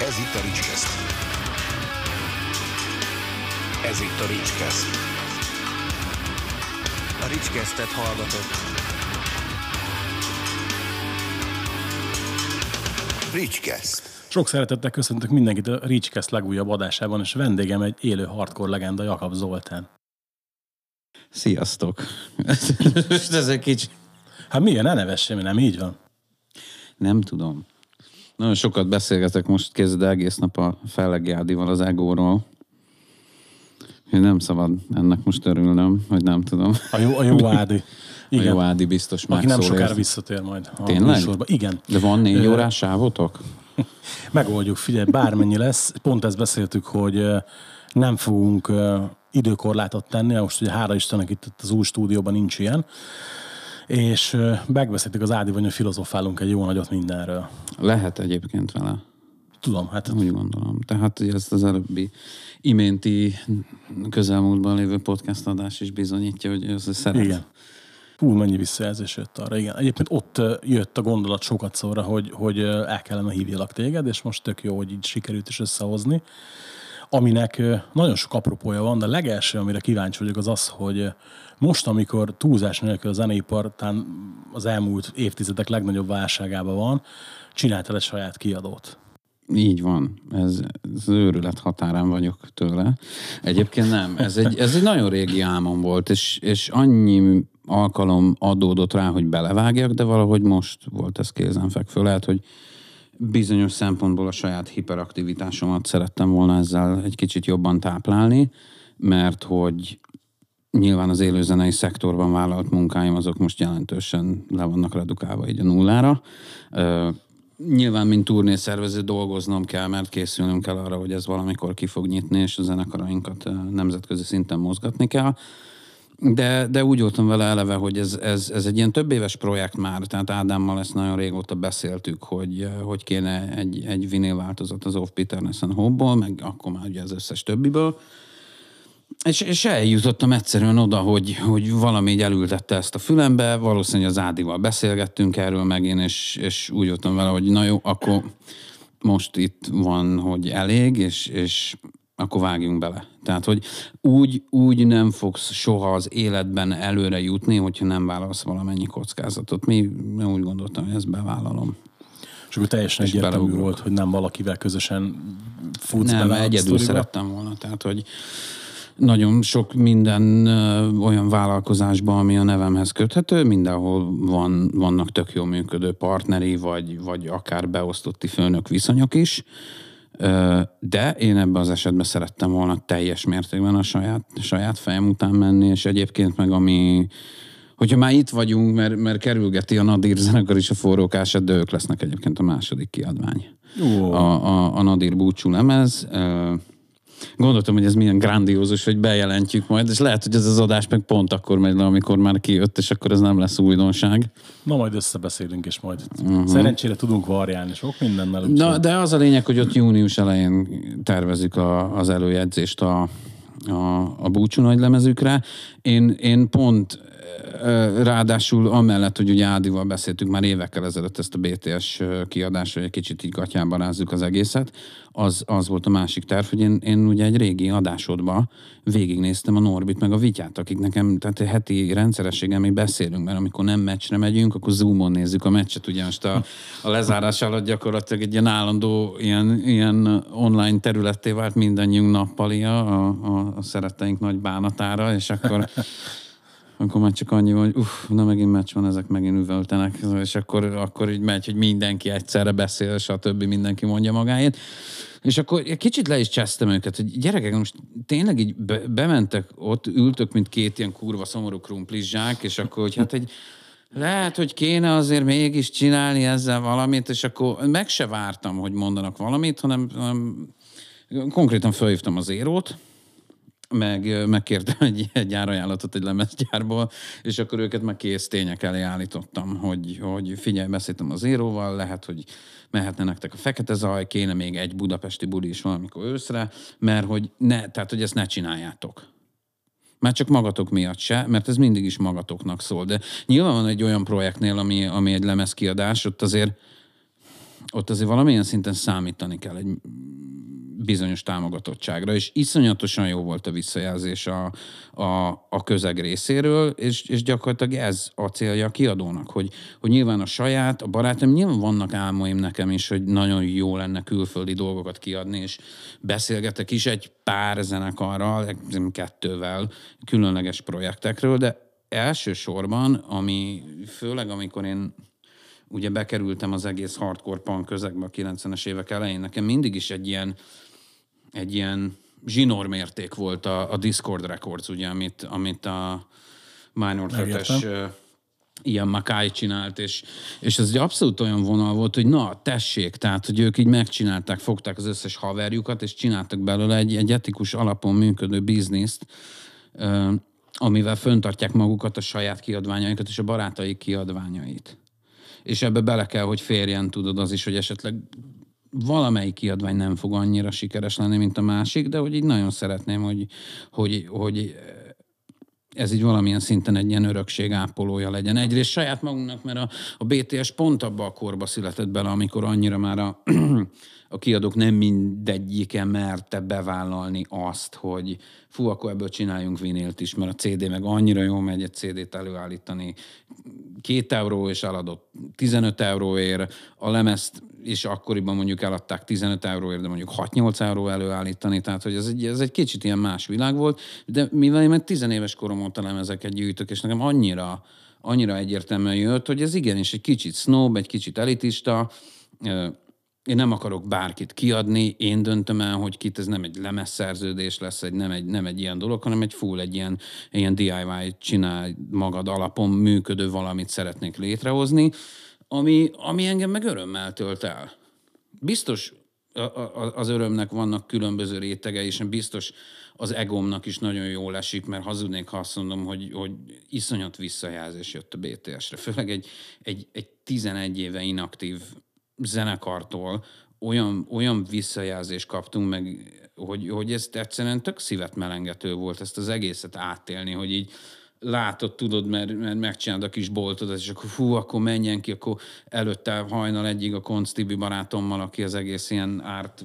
Ez itt a Ricskeszt. Ez itt a Ricskeszt. A Ricskesztet hallgatott. Ricskeszt. Sok szeretettel köszöntök mindenkit a Ricskeszt legújabb adásában, és vendégem egy élő hardcore legenda, Jakab Zoltán. Sziasztok! Most ez egy kicsi... Hát milyen, ne nevessem, nem így van. Nem tudom. Nagyon sokat beszélgetek most, kezd egész nap a Fellegjádival az egóról. Én nem szabad ennek most örülnöm, vagy nem tudom. A jó, a jó Ádi. Igen. A jó Ádi biztos Aki nem sokára ezt. visszatér majd. a Tényleg? műsorba. Igen. De van négy Ö, órás sávotok? Megoldjuk, figyelj, bármennyi lesz. Pont ezt beszéltük, hogy nem fogunk időkorlátot tenni, most ugye hála Istennek itt az új stúdióban nincs ilyen. És megbeszéltük az Ádival, hogy filozofálunk egy jó nagyot mindenről. Lehet egyébként vele. Tudom, hát Úgy gondolom. Tehát ugye ezt az előbbi iménti közelmúltban lévő podcast adás is bizonyítja, hogy ez szeret. Igen. Hú, mennyi visszajelzés jött arra, igen. Egyébként ott jött a gondolat sokat szóra, hogy, hogy el kellene hívjalak téged, és most tök jó, hogy így sikerült is összehozni. Aminek nagyon sok apropója van, de a legelső, amire kíváncsi vagyok, az az, hogy most, amikor túlzás nélkül a zeneipar talán az elmúlt évtizedek legnagyobb válságában van, csináltál egy saját kiadót. Így van. Ez, ez őrület határán vagyok tőle. Egyébként nem. Ez egy, ez egy nagyon régi álmom volt, és, és annyi alkalom adódott rá, hogy belevágjak, de valahogy most volt ez kézenfekvő. Lehet, hogy bizonyos szempontból a saját hiperaktivitásomat szerettem volna ezzel egy kicsit jobban táplálni, mert hogy nyilván az élőzenei szektorban vállalt munkáim azok most jelentősen le vannak redukálva így a nullára. Nyilván, mint turnészervező dolgoznom kell, mert készülnünk kell arra, hogy ez valamikor ki fog nyitni, és a zenekarainkat nemzetközi szinten mozgatni kell. De, de úgy voltam vele eleve, hogy ez, ez, ez egy ilyen több éves projekt már, tehát Ádámmal ezt nagyon régóta beszéltük, hogy, hogy kéne egy, egy vinyl változat az Off Bitterness and Hope-ból, meg akkor már ugye az összes többiből. És, és eljutottam egyszerűen oda, hogy, hogy valami így elültette ezt a fülembe, valószínűleg az Ádival beszélgettünk erről megint, és, és úgy voltam vele, hogy na jó, akkor most itt van, hogy elég, és, és akkor vágjunk bele. Tehát, hogy úgy, úgy nem fogsz soha az életben előre jutni, hogyha nem vállalsz valamennyi kockázatot. Mi én úgy gondoltam, hogy ezt bevállalom. És akkor teljesen És egyértelmű beleugrok. volt, hogy nem valakivel közösen futsz Nem, bele a egyedül sztoriba. szerettem volna. Tehát, hogy nagyon sok minden olyan vállalkozásban, ami a nevemhez köthető, mindenhol van, vannak tök jól működő partneri, vagy, vagy akár beosztotti főnök viszonyok is, de én ebben az esetben szerettem volna teljes mértékben a saját, saját fejem után menni, és egyébként meg ami Hogyha már itt vagyunk, mert, mert kerülgeti a Nadir zenekar is a forrókását, de ők lesznek egyébként a második kiadvány Ó. a, a, a Nadir búcsú lemez. Gondoltam, hogy ez milyen grandiózus, hogy bejelentjük majd, és lehet, hogy ez az adás meg pont akkor megy le, amikor már kijött, és akkor ez nem lesz újdonság. Na majd összebeszélünk, és majd uh-huh. szerencsére tudunk variálni sok mindennel. Na, de az a lényeg, hogy ott június elején tervezik a, az előjegyzést a, a, a búcsú nagy lemezükre. Én, én pont ráadásul amellett, hogy ugye Ádival beszéltük már évekkel ezelőtt ezt a BTS kiadást, hogy egy kicsit így gatyába rázzuk az egészet, az, az volt a másik terv, hogy én, én ugye egy régi adásodba végignéztem a Norbit meg a Vityát, akik nekem, tehát heti rendszerességgel mi beszélünk, mert amikor nem meccsre megyünk, akkor Zoomon nézzük a meccset, ugye most a, a lezárás alatt gyakorlatilag egy ilyen állandó ilyen, ilyen online területté vált mindannyiunk nappalia a, a, a szeretteink nagy bánatára, és akkor akkor már csak annyi van, hogy uff, na megint meccs van, ezek megint üvöltenek, és akkor, akkor így megy, hogy mindenki egyszerre beszél, és a többi mindenki mondja magáét. És akkor kicsit le is csesztem őket, hogy gyerekek, most tényleg így be, bementek, ott ültök, mint két ilyen kurva szomorú krumplizsák, és akkor, hogy hát egy, lehet, hogy kéne azért mégis csinálni ezzel valamit, és akkor meg se vártam, hogy mondanak valamit, hanem, hanem konkrétan felhívtam az érót, meg megkértem egy, egy árajánlatot egy lemezgyárból, és akkor őket meg kész tények elé állítottam, hogy, hogy figyelj, beszéltem az íróval, lehet, hogy mehetne nektek a fekete zaj, kéne még egy budapesti buli is valamikor őszre, mert hogy ne, tehát, hogy ezt ne csináljátok. Már csak magatok miatt se, mert ez mindig is magatoknak szól. De nyilván van egy olyan projektnél, ami, ami egy lemezkiadás, ott azért ott azért valamilyen szinten számítani kell egy bizonyos támogatottságra, és iszonyatosan jó volt a visszajelzés a, a, a közeg részéről, és, és gyakorlatilag ez a célja a kiadónak, hogy, hogy nyilván a saját, a barátom, nyilván vannak álmaim nekem is, hogy nagyon jó lenne külföldi dolgokat kiadni, és beszélgetek is egy pár zenekarral, kettővel, különleges projektekről, de elsősorban, ami főleg amikor én ugye bekerültem az egész hardcore punk közegbe a 90-es évek elején, nekem mindig is egy ilyen egy ilyen zsinórmérték volt a, a Discord Records, ugye, amit, amit a Minor Threat-es ilyen Makai csinált, és, és ez egy abszolút olyan vonal volt, hogy na, tessék, tehát, hogy ők így megcsinálták, fogták az összes haverjukat, és csináltak belőle egy, egy etikus alapon működő bizniszt, amivel föntartják magukat a saját kiadványaikat és a barátaik kiadványait. És ebbe bele kell, hogy férjen, tudod, az is, hogy esetleg valamelyik kiadvány nem fog annyira sikeres lenni, mint a másik, de hogy így nagyon szeretném, hogy, hogy, hogy ez így valamilyen szinten egy ilyen örökség ápolója legyen. Egyrészt saját magunknak, mert a, a BTS pont abba a korba született bele, amikor annyira már a, a kiadók nem mindegyike merte bevállalni azt, hogy fú, akkor ebből csináljunk vinélt is, mert a CD meg annyira jól megy egy CD-t előállítani. Két euró és eladott 15 euróért, a lemezt és akkoriban mondjuk eladták 15 euróért, de mondjuk 6-8 euró előállítani, tehát hogy ez egy, ez egy kicsit ilyen más világ volt, de mivel én meg 10 éves korom óta lemezeket gyűjtök, és nekem annyira, annyira egyértelműen jött, hogy ez igenis egy kicsit snob, egy kicsit elitista, én nem akarok bárkit kiadni, én döntöm el, hogy kit, ez nem egy lemezszerződés lesz, egy, nem, egy, nem egy ilyen dolog, hanem egy full, egy ilyen, ilyen DIY csinál magad alapon működő valamit szeretnék létrehozni, ami, ami engem meg örömmel tölt el. Biztos az örömnek vannak különböző rétege, és biztos az egomnak is nagyon jól esik, mert hazudnék, ha azt mondom, hogy, hogy iszonyat visszajelzés jött a BTS-re. Főleg egy, egy, egy 11 éve inaktív zenekartól olyan, olyan visszajelzést kaptunk meg, hogy, hogy ez egyszerűen tök szívet melengető volt ezt az egészet átélni, hogy így látod, tudod, mert, mert megcsinálod a kis boltodat, és akkor fú, akkor menjen ki, akkor előtte hajnal egyig a Konc barátommal, aki az egész ilyen árt,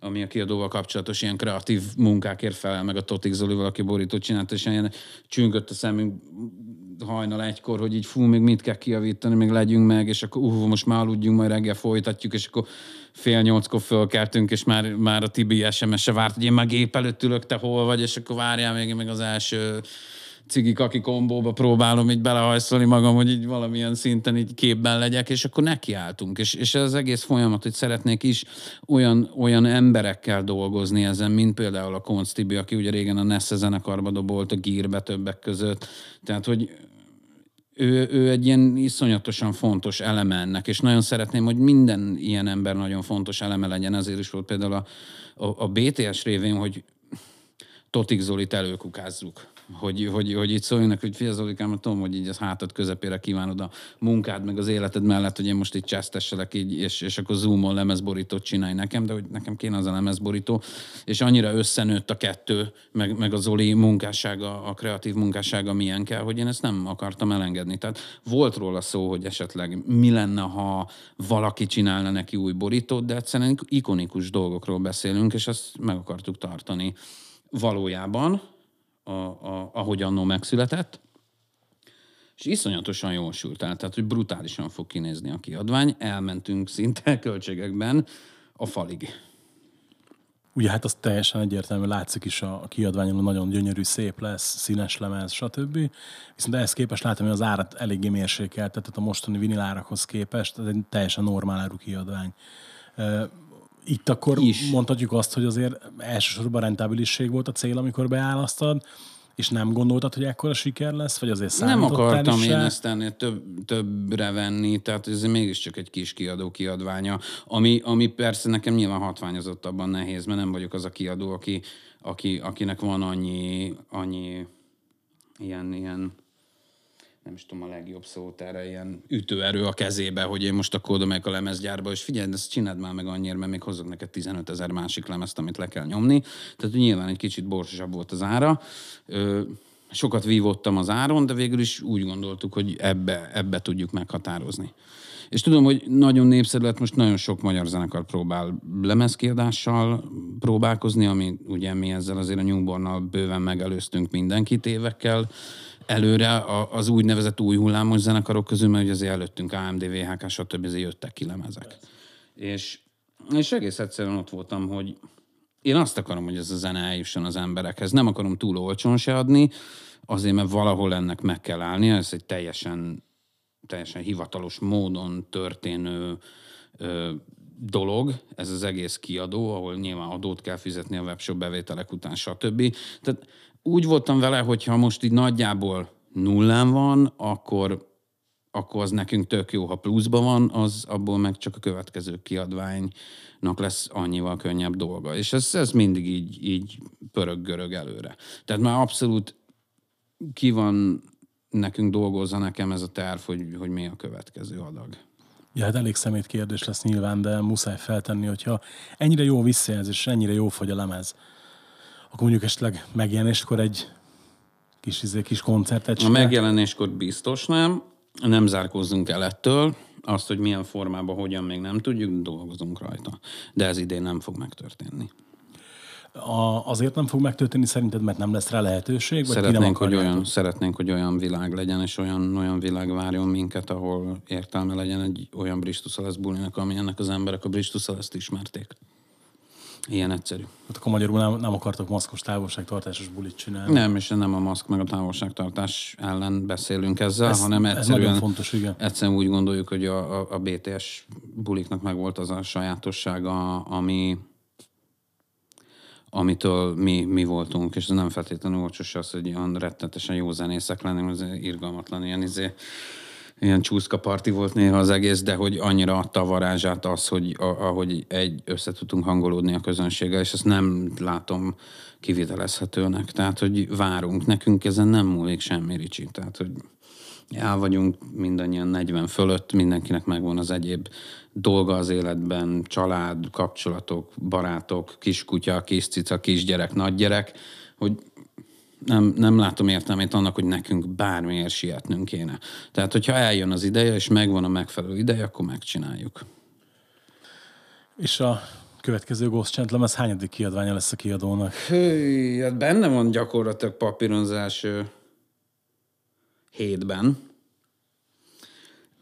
ami a kiadóval kapcsolatos ilyen kreatív munkákért felel, meg a Totik Zolival, aki borítót csinált, és ilyen csüngött a szemünk hajnal egykor, hogy így fú, még mit kell kiavítani, még legyünk meg, és akkor uh, most már aludjunk, majd reggel folytatjuk, és akkor fél nyolckor fölkeltünk, és már, már a Tibi SMS-e várt, hogy én már gép előtt ülök, te hol vagy, és akkor várjál még, még az első cigik, aki kombóba próbálom így belehajszolni magam, hogy így valamilyen szinten így képben legyek, és akkor nekiálltunk. És, és ez az egész folyamat, hogy szeretnék is olyan, olyan emberekkel dolgozni ezen, mint például a Konc aki ugye régen a Nesse zenekarba dobolt a gírbe többek között. Tehát, hogy ő, ő egy ilyen iszonyatosan fontos eleme ennek, és nagyon szeretném, hogy minden ilyen ember nagyon fontos eleme legyen. Ezért is volt például a, a, a BTS révén, hogy Totik Zolit előkukázzuk hogy, hogy, hogy itt szóljanak, hogy fia Zolikám, tudom, hogy így az hátad közepére kívánod a munkád, meg az életed mellett, hogy én most itt csesztesselek így, és, és akkor zoomon lemezborítót csinálj nekem, de hogy nekem kéne az a lemezborító, és annyira összenőtt a kettő, meg, meg a Zoli munkássága, a kreatív munkássága milyen kell, hogy én ezt nem akartam elengedni. Tehát volt róla szó, hogy esetleg mi lenne, ha valaki csinálna neki új borítót, de egyszerűen ikonikus dolgokról beszélünk, és ezt meg akartuk tartani valójában, a, a, ahogy annó megszületett, és iszonyatosan jól sült el, tehát hogy brutálisan fog kinézni a kiadvány. Elmentünk szinte költségekben a falig. Ugye hát az teljesen egyértelmű, látszik is a kiadványon, nagyon gyönyörű, szép lesz, színes lemez, stb. Viszont ehhez képest látom, hogy az árat eléggé mérsékelt, tehát a mostani vinilárakhoz képest ez egy teljesen normál áru kiadvány. Itt akkor is. mondhatjuk azt, hogy azért elsősorban rentábilisség volt a cél, amikor beállasztad, és nem gondoltad, hogy ekkora siker lesz, vagy azért Nem akartam én ezt ennél több, többre venni, tehát ez mégiscsak egy kis kiadó kiadványa, ami, ami persze nekem nyilván hatványozottabban nehéz, mert nem vagyok az a kiadó, aki, aki, akinek van annyi, annyi ilyen, ilyen nem is tudom a legjobb szót erre, ilyen ütőerő a kezébe, hogy én most akkor oda a lemezgyárba, és figyelj, ezt csináld már meg annyira, mert még hozok neked 15 ezer másik lemezt, amit le kell nyomni. Tehát nyilván egy kicsit borsosabb volt az ára. Ö, sokat vívottam az áron, de végül is úgy gondoltuk, hogy ebbe, ebbe tudjuk meghatározni. És tudom, hogy nagyon népszerű lett, most nagyon sok magyar zenekar próbál lemezkiadással próbálkozni, ami ugye mi ezzel azért a Newbornnal bőven megelőztünk mindenkit évekkel előre az úgynevezett új hullámos zenekarok közül, mert ugye azért előttünk AMD, VHK, stb. jöttek ki lemezek. És, és egész egyszerűen ott voltam, hogy én azt akarom, hogy ez a zene eljusson az emberekhez. Nem akarom túl olcsón se adni, azért, mert valahol ennek meg kell állnia, ez egy teljesen, teljesen hivatalos módon történő ö, dolog, ez az egész kiadó, ahol nyilván adót kell fizetni a webshop bevételek után, stb. Tehát úgy voltam vele, hogy ha most így nagyjából nullán van, akkor, akkor az nekünk tök jó. Ha pluszban van, az abból meg csak a következő kiadványnak lesz annyival könnyebb dolga. És ez, ez mindig így, így pörög-görög előre. Tehát már abszolút ki van nekünk dolgozza nekem ez a terv, hogy, hogy mi a következő adag. Ja, hát elég szemét kérdés lesz nyilván, de muszáj feltenni, hogyha ennyire jó visszajelzés, ennyire jó fogy a lemez, akkor mondjuk esetleg megjelenéskor egy kis, izé, kis koncertet A megjelenéskor biztos nem, nem zárkózzunk el ettől, azt, hogy milyen formában, hogyan még nem tudjuk, dolgozunk rajta. De ez idén nem fog megtörténni. A, azért nem fog megtörténni szerinted, mert nem lesz rá lehetőség? Vagy szeretnénk, hogy olyan, szeretnénk, hogy olyan világ legyen, és olyan, olyan világ várjon minket, ahol értelme legyen egy olyan Bristus bulinak, ami ennek az emberek a Bristus ismerték. Ilyen egyszerű. Hát akkor magyarul nem, nem akartok maszkos távolságtartásos bulit csinálni. Nem, és nem a maszk meg a távolságtartás ellen beszélünk ezzel, ez, hanem egyszerűen, ez fontos, igen. egyszerűen úgy gondoljuk, hogy a, a, a BTS buliknak meg volt az a sajátossága, ami, amitől mi, mi voltunk, és ez nem feltétlenül olcsos az, hogy olyan rettetesen jó zenészek lenni, az irgalmatlan ilyen izé, ilyen csúszka parti volt néha az egész, de hogy annyira adta a varázsát az, hogy ahogy egy össze tudtunk hangolódni a közönséggel, és ezt nem látom kivitelezhetőnek. Tehát, hogy várunk. Nekünk ezen nem múlik semmi, Ricsi. Tehát, hogy el vagyunk mindannyian 40 fölött, mindenkinek megvan az egyéb dolga az életben, család, kapcsolatok, barátok, kiskutya, kis cica, kisgyerek, nagygyerek, hogy nem, nem látom értelmét annak, hogy nekünk bármiért sietnünk kéne. Tehát, hogyha eljön az ideje, és megvan a megfelelő ideje, akkor megcsináljuk. És a következő Ghost Chant ez hányadik kiadványa lesz a kiadónak? Hű, hát benne van gyakorlatilag első hétben.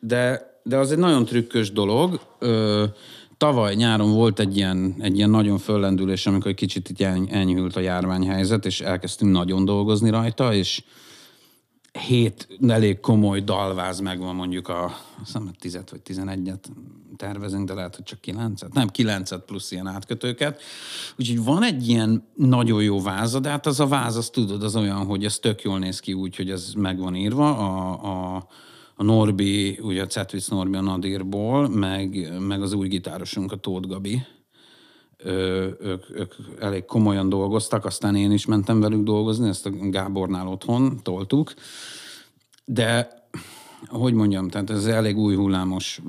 De, de az egy nagyon trükkös dolog. Ö, tavaly nyáron volt egy ilyen, egy ilyen nagyon föllendülés, amikor egy kicsit így enyhült a járványhelyzet, és elkezdtünk nagyon dolgozni rajta, és hét elég komoly dalváz megvan mondjuk a, azt tizet vagy tizenegyet tervezünk, de lehet, hogy csak kilencet. Nem, kilencet plusz ilyen átkötőket. Úgyhogy van egy ilyen nagyon jó váza, de hát az a váz, azt tudod, az olyan, hogy ez tök jól néz ki úgy, hogy ez meg van írva. A, a, a Norbi, ugye a Cetvic Norbi a Nadirból, meg, meg az új gitárosunk, a Tóth Gabi. Ö, ők, ők elég komolyan dolgoztak, aztán én is mentem velük dolgozni, ezt a Gábornál otthon toltuk. De hogy mondjam, tehát ez elég új hullámos,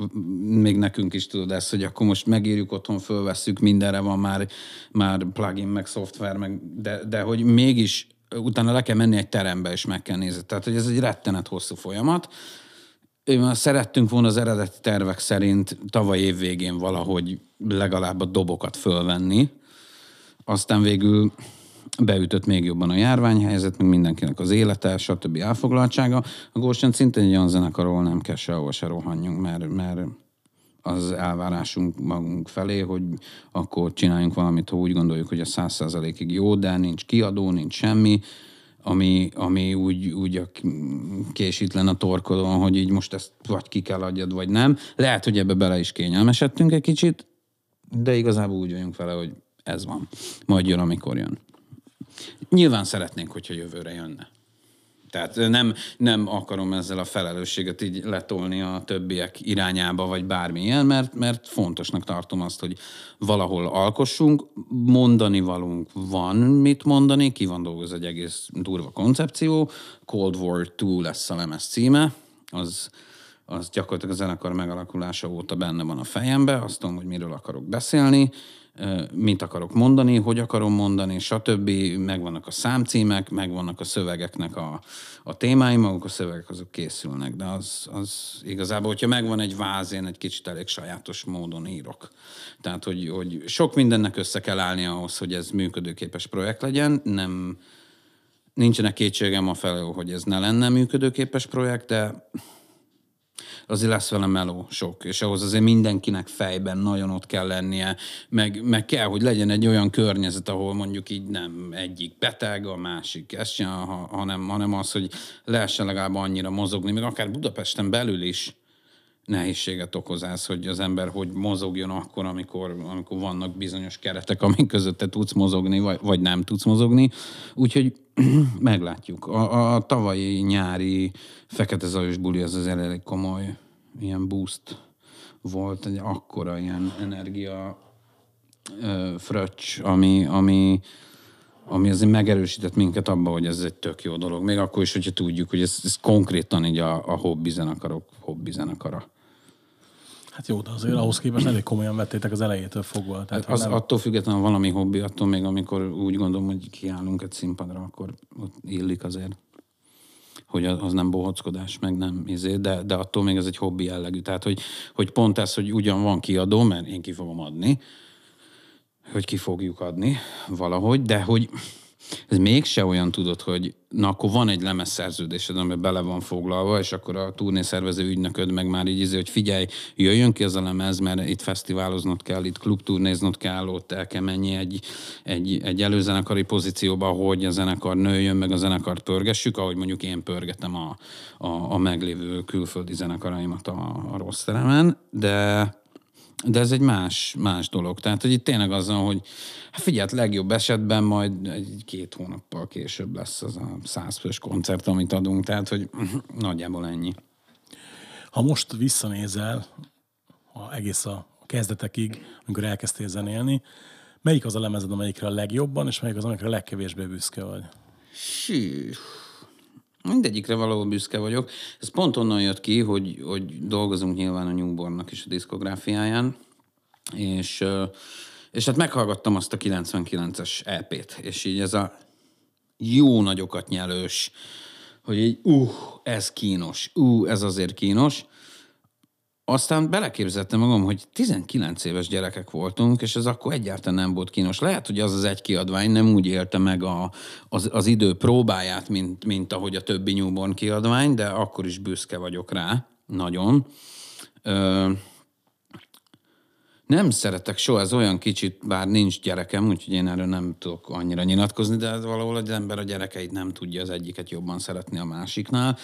még nekünk is tudod ezt, hogy akkor most megírjuk otthon, fölvesszük, mindenre van már, már plugin, meg szoftver, meg, de, de hogy mégis utána le kell menni egy terembe, és meg kell nézni. Tehát, hogy ez egy rettenet hosszú folyamat, szerettünk volna az eredeti tervek szerint tavaly év végén valahogy legalább a dobokat fölvenni. Aztán végül beütött még jobban a járványhelyzet, meg mindenkinek az élete, stb. elfoglaltsága. A Gósen szintén egy olyan zenekar, ahol nem kell sehova se rohanjunk, mert, mert az elvárásunk magunk felé, hogy akkor csináljunk valamit, ha úgy gondoljuk, hogy a száz százalékig jó, de nincs kiadó, nincs semmi, ami, ami úgy, úgy a késítlen a torkodon, hogy így most ezt vagy ki kell adjad, vagy nem. Lehet, hogy ebbe bele is kényelmesedtünk egy kicsit, de igazából úgy vagyunk vele, hogy ez van. Majd jön, amikor jön. Nyilván szeretnénk, hogyha jövőre jönne. Tehát nem, nem akarom ezzel a felelősséget így letolni a többiek irányába, vagy bármilyen, mert, mert fontosnak tartom azt, hogy valahol alkossunk, mondani valunk van mit mondani, ki van dolgoz egy egész durva koncepció, Cold War 2 lesz a lemez címe, az az gyakorlatilag a zenekar megalakulása óta benne van a fejembe, azt tudom, hogy miről akarok beszélni, mit akarok mondani, hogy akarom mondani, stb. Megvannak a számcímek, megvannak a szövegeknek a, a témái, maguk a szövegek azok készülnek, de az, az igazából, hogyha megvan egy váz, én egy kicsit elég sajátos módon írok. Tehát, hogy, hogy sok mindennek össze kell állni ahhoz, hogy ez működőképes projekt legyen, nem, nincsenek kétségem a felől, hogy ez ne lenne működőképes projekt, de azért lesz vele meló sok, és ahhoz azért mindenkinek fejben nagyon ott kell lennie, meg, meg kell, hogy legyen egy olyan környezet, ahol mondjuk így nem egyik beteg, a másik ezt csinál, hanem, hanem az, hogy lehessen legalább annyira mozogni, még akár Budapesten belül is, nehézséget okoz ez, hogy az ember hogy mozogjon akkor, amikor, amikor vannak bizonyos keretek, amik között te tudsz mozogni, vagy, vagy nem tudsz mozogni. Úgyhogy meglátjuk. A, a tavalyi nyári fekete zajos buli az az elég komoly ilyen boost volt, egy akkora ilyen energia ö, fröccs, ami, ami, ami azért megerősített minket abba, hogy ez egy tök jó dolog. Még akkor is, hogyha tudjuk, hogy ez, ez konkrétan így a, a hobbi zenekarok hobbi zenekara. Hát jó, de azért ahhoz képest elég komolyan vettétek az elejétől fogva. Tehát az nem... attól függetlenül valami hobbi, attól még amikor úgy gondolom, hogy kiállunk egy színpadra, akkor ott illik azért hogy az nem bohockodás, meg nem izé, de, de attól még ez egy hobbi jellegű. Tehát, hogy, hogy pont ez, hogy ugyan van kiadó, mert én ki fogom adni, hogy ki fogjuk adni valahogy, de hogy ez mégse olyan tudod, hogy na akkor van egy lemezszerződésed, ami bele van foglalva, és akkor a turnészervező ügynököd meg már így izé, hogy figyelj, jöjjön ki ez a lemez, mert itt fesztiváloznod kell, itt klubturnéznod kell, ott el kell menni egy, egy, egy előzenekari pozícióba, hogy a zenekar nőjön, meg a zenekart pörgessük, ahogy mondjuk én pörgetem a, a, a meglévő külföldi zenekaraimat a, a rossz teremen, de de ez egy más, más dolog. Tehát, hogy itt tényleg az hogy hát figyelj, legjobb esetben majd egy két hónappal később lesz az a százfős koncert, amit adunk. Tehát, hogy nagyjából ennyi. Ha most visszanézel a egész a kezdetekig, amikor elkezdtél zenélni, melyik az a lemezed, amelyikre a legjobban, és melyik az, amikre a legkevésbé büszke vagy? Sű. Mindegyikre valahol büszke vagyok. Ez pont onnan jött ki, hogy, hogy dolgozunk nyilván a Newbornnak is a diszkográfiáján, és, és hát meghallgattam azt a 99-es EP-t, és így ez a jó nagyokat nyelős, hogy így, uh, ez kínos, uh, ez azért kínos, aztán beleképzeltem magam, hogy 19 éves gyerekek voltunk, és ez akkor egyáltalán nem volt kínos. Lehet, hogy az az egy kiadvány nem úgy élte meg a, az, az idő próbáját, mint, mint ahogy a többi newborn kiadvány, de akkor is büszke vagyok rá, nagyon. Ö, nem szeretek soha, ez olyan kicsit, bár nincs gyerekem, úgyhogy én erről nem tudok annyira nyilatkozni, de ez valahol az ember a gyerekeit nem tudja az egyiket jobban szeretni a másiknál.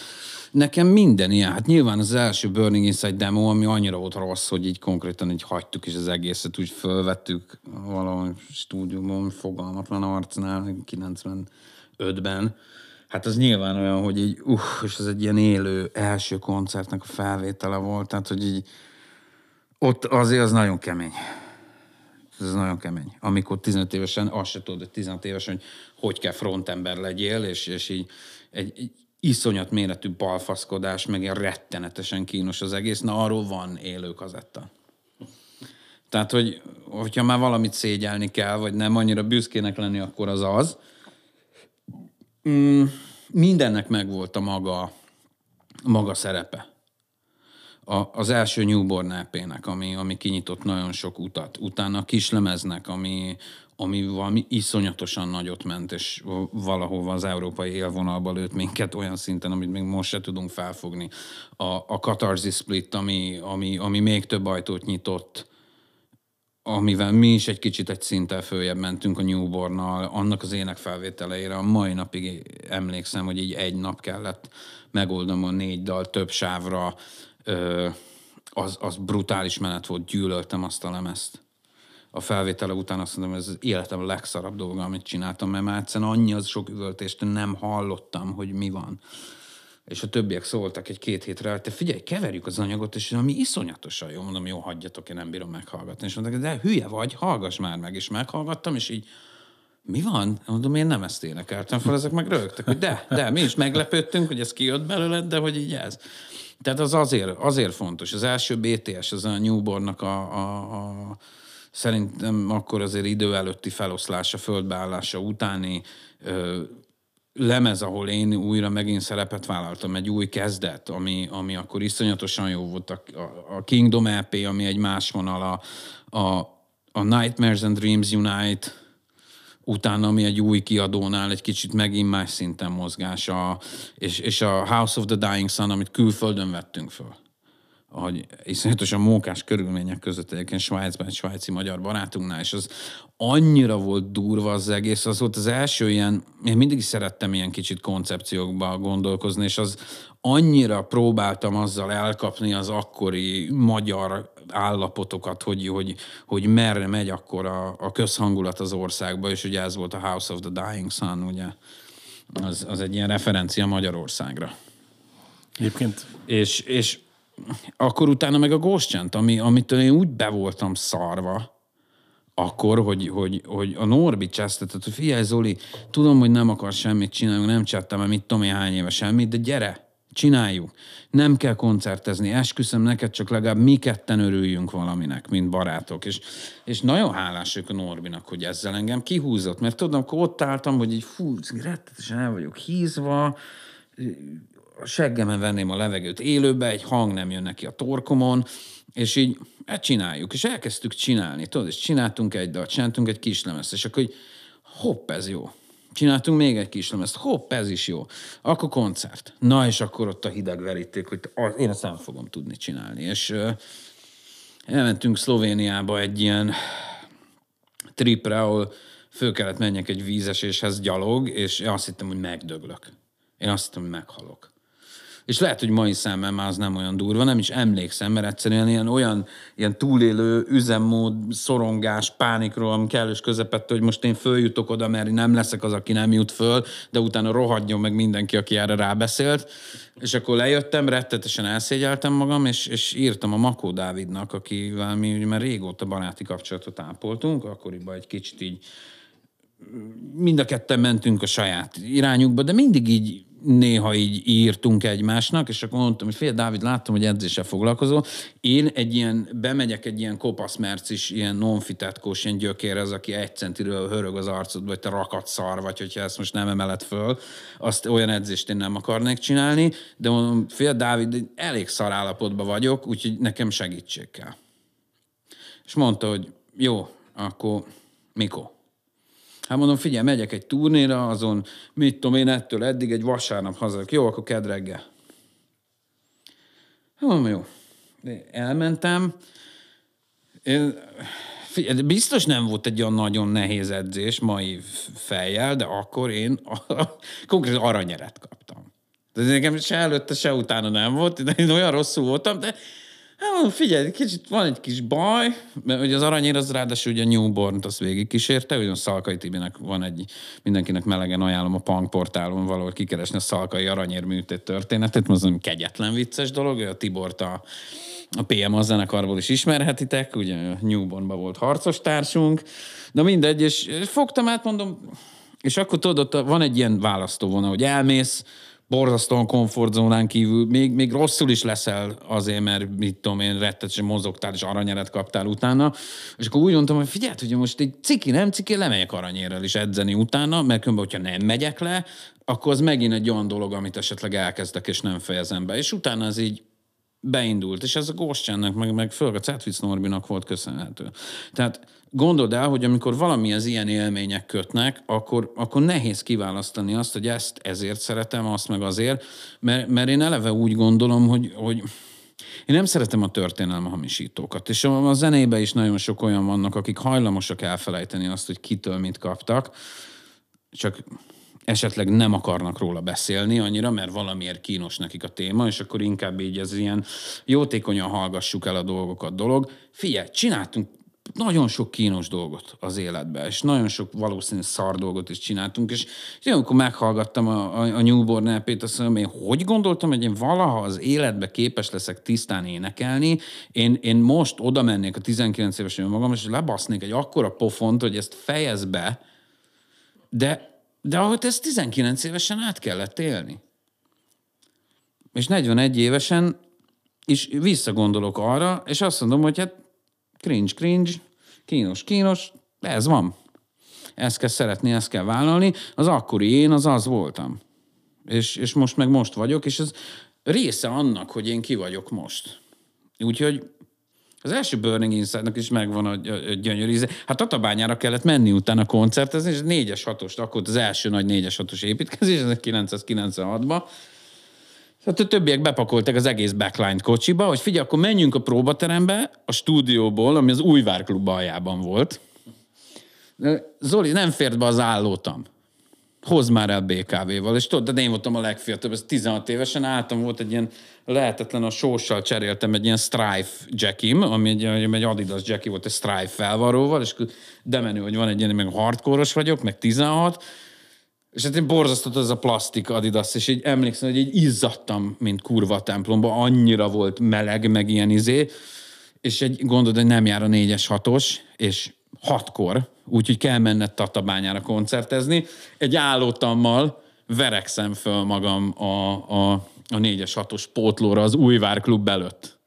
Nekem minden ilyen, hát nyilván az első Burning Inside demo, ami annyira volt rossz, hogy így konkrétan így hagytuk is az egészet, úgy fölvettük valahol stúdióban, fogalmatlan arcnál, 95-ben. Hát az nyilván olyan, hogy így, uh, és ez egy ilyen élő első koncertnek a felvétele volt, tehát hogy így ott azért az nagyon kemény. Ez nagyon kemény. Amikor 15 évesen, azt se tudod, hogy 16 évesen, hogy hogy kell frontember legyél, és, és így egy, egy iszonyat méretű balfaszkodás, meg ilyen rettenetesen kínos az egész. Na, arról van élő kazetta. Tehát, hogy hogyha már valamit szégyelni kell, vagy nem annyira büszkének lenni, akkor az az. Mm, mindennek megvolt a maga, maga szerepe a, az első Newborn ep ami, ami kinyitott nagyon sok utat. Utána a kislemeznek, ami, ami valami iszonyatosan nagyot ment, és valahova az európai élvonalba lőtt minket olyan szinten, amit még most se tudunk felfogni. A, a Catharsis Split, ami, ami, ami még több ajtót nyitott, amivel mi is egy kicsit egy szinttel följebb mentünk a Newbornnal, annak az ének felvételeire a mai napig emlékszem, hogy így egy nap kellett megoldanom a négy dal több sávra, az, az brutális menet volt, gyűlöltem azt a lemezt. A felvétele után azt mondom, ez az életem legszarabb dolga, amit csináltam, mert már egyszerűen annyi az sok üvöltést, nem hallottam, hogy mi van. És a többiek szóltak egy-két hétre, te figyelj, keverjük az anyagot, és ami iszonyatosan jó, mondom, jó, hagyjatok, én nem bírom meghallgatni. És mondták, de hülye vagy, hallgass már meg, és meghallgattam, és így mi van? Mondom, én nem ezt énekeltem fel, ezek meg rögtek, hogy de, de, mi is meglepődtünk, hogy ez kijött belőled, de hogy így ez. Tehát az azért, azért fontos. Az első BTS, az a Newbornnak a, a, a szerintem akkor azért idő előtti feloszlása, földbeállása utáni ö, lemez, ahol én újra megint szerepet vállaltam, egy új kezdet, ami, ami akkor iszonyatosan jó volt, a, a Kingdom EP, ami egy más vonal, a, a, a Nightmares and Dreams Unite, utána, ami egy új kiadónál egy kicsit megint más szinten mozgás, a, és, és a House of the Dying Sun, amit külföldön vettünk föl. Hogy iszonyatosan mókás körülmények között egyébként Svájcban egy svájci magyar barátunknál, és az annyira volt durva az egész, az volt az első ilyen, én mindig szerettem ilyen kicsit koncepciókba gondolkozni, és az annyira próbáltam azzal elkapni az akkori magyar állapotokat, hogy, hogy, hogy merre megy akkor a, a közhangulat az országba, és ugye ez volt a House of the Dying Sun, ugye, az, az egy ilyen referencia Magyarországra. Egyébként. És, és akkor utána meg a Ghost ami, amitől én úgy be voltam szarva, akkor, hogy, hogy, hogy a Norbi csesztetett, hogy figyelj Zoli, tudom, hogy nem akar semmit csinálni, nem csináltam, mit tudom én hány éve semmit, de gyere, csináljuk. Nem kell koncertezni, esküszöm neked, csak legalább mi ketten örüljünk valaminek, mint barátok. És, és nagyon hálás a Norbinak, hogy ezzel engem kihúzott, mert tudom, akkor ott álltam, hogy így fú, rettetesen el vagyok hízva, a seggemen venném a levegőt élőbe, egy hang nem jön neki a torkomon, és így hát csináljuk. És elkezdtük csinálni, tudod, és csináltunk egy dalt, csináltunk egy kislemezt, és akkor így hopp, ez jó. Csináltunk még egy kislemezt, hopp, ez is jó. Akkor koncert. Na, és akkor ott a hideg veríték, hogy én ezt nem fogom tudni csinálni. És elmentünk Szlovéniába egy ilyen tripre, ahol föl kellett menjek egy vízeséshez gyalog, és én azt hittem, hogy megdöglök. Én azt hittem, hogy meghalok. És lehet, hogy mai szemmel már az nem olyan durva, nem is emlékszem, mert egyszerűen ilyen olyan ilyen túlélő üzemmód, szorongás, pánikról, ami kellős közepette, hogy most én följutok oda, mert nem leszek az, aki nem jut föl, de utána rohadjon meg mindenki, aki erre rábeszélt. És akkor lejöttem, rettetesen elszégyeltem magam, és, és írtam a Makó Dávidnak, akivel mi ugye már régóta baráti kapcsolatot ápoltunk, akkoriban egy kicsit így mind a ketten mentünk a saját irányukba, de mindig így néha így írtunk egymásnak, és akkor mondtam, hogy fél Dávid, láttam, hogy edzéssel foglalkozol. Én egy ilyen, bemegyek egy ilyen kopaszmercis, ilyen nonfitetkós, ilyen gyökérhez, aki egy centiről hörög az arcodba, vagy te rakat szar, vagy hogyha ezt most nem emeled föl, azt olyan edzést én nem akarnék csinálni, de mondom, fél Dávid, elég szar állapotban vagyok, úgyhogy nekem segítség kell. És mondta, hogy jó, akkor mikor? Hát mondom, figyelj, megyek egy turnéra, azon, mit tudom én, ettől eddig egy vasárnap hazak. Jó, akkor kedd. Hát mondom, jó. Elmentem. Én, figyelj, biztos nem volt egy olyan nagyon nehéz edzés mai fejjel, de akkor én konkrétan aranyeret kaptam. De nekem se előtte, se utána nem volt, de én olyan rosszul voltam, de Hát figyelj, kicsit van egy kis baj, mert ugye az aranyér az ráadásul ugye a Newborn-t azt végig kísérte, ugye a Szalkai Tibinek van egy, mindenkinek melegen ajánlom a Punk portálon valahol kikeresni a Szalkai aranyér műtét történetét, mert az kegyetlen vicces dolog, a Tibort a, a PM a zenekarból is ismerhetitek, ugye Newbornban volt harcos társunk, de mindegy, és fogtam át, mondom, és akkor tudod, ott van egy ilyen választóvonal, hogy elmész, borzasztóan komfortzónán kívül, még, még rosszul is leszel azért, mert mit tudom én, rettetesen mozogtál, és aranyeret kaptál utána. És akkor úgy mondtam, hogy figyelj, hogy most egy ciki, nem ciki, lemegyek aranyérrel is edzeni utána, mert különben, hogyha nem megyek le, akkor az megint egy olyan dolog, amit esetleg elkezdek, és nem fejezem be. És utána az így beindult, és ez a Góscsánnak, meg, meg főleg a Cetvic Norbinak volt köszönhető. Tehát gondold el, hogy amikor valami az ilyen élmények kötnek, akkor, akkor nehéz kiválasztani azt, hogy ezt ezért szeretem, azt meg azért, mert, mert én eleve úgy gondolom, hogy, hogy én nem szeretem a történelme hamisítókat, és a, a zenébe is nagyon sok olyan vannak, akik hajlamosak elfelejteni azt, hogy kitől mit kaptak, csak esetleg nem akarnak róla beszélni annyira, mert valamiért kínos nekik a téma, és akkor inkább így ez ilyen jótékonyan hallgassuk el a dolgokat dolog. Figyelj, csináltunk nagyon sok kínos dolgot az életben, és nagyon sok valószínű szar dolgot is csináltunk, és, és én amikor meghallgattam a, a, a Newborn EP-t, azt mondom, én hogy gondoltam, hogy én valaha az életbe képes leszek tisztán énekelni, én, én most oda mennék a 19 éves magam, és lebasznék egy akkora pofont, hogy ezt fejez be, De, de ahogy ezt 19 évesen át kellett élni. És 41 évesen is visszagondolok arra, és azt mondom, hogy hát cringe, cringe, kínos, kínos, ez van. Ezt kell szeretni, ezt kell vállalni. Az akkori én, az az voltam. És, és most meg most vagyok, és ez része annak, hogy én ki vagyok most. Úgyhogy az első Burning Inside-nak is megvan a, gyönyörű íze. Hát Tatabányára kellett menni utána koncertezni, és 4-es 6 akkor az első nagy 4-es 6 építkezés, ez 996-ban. Tehát a többiek bepakoltak az egész backline kocsiba, hogy figyelj, akkor menjünk a próbaterembe, a stúdióból, ami az Újvár klub aljában volt. Zoli, nem fért be az állótam hozd már el BKV-val. És tudod, de én voltam a legfiatalabb, ez 16 évesen álltam, volt egy ilyen lehetetlen, a sóssal cseréltem egy ilyen Strife jackim, ami egy, egy Adidas jacki volt, egy Strife felvaróval, és de menő, hogy van egy ilyen, meg hardcore vagyok, meg 16, és hát én borzasztott az a plastik Adidas, és így emlékszem, hogy így izzadtam, mint kurva a templomba, annyira volt meleg, meg ilyen izé, és egy gondod, hogy nem jár a négyes hatos, és hatkor, úgyhogy kell menned Tatabányára koncertezni. Egy állótammal verekszem föl magam a, a, a 4-es 6-os pótlóra az Újvár klub előtt.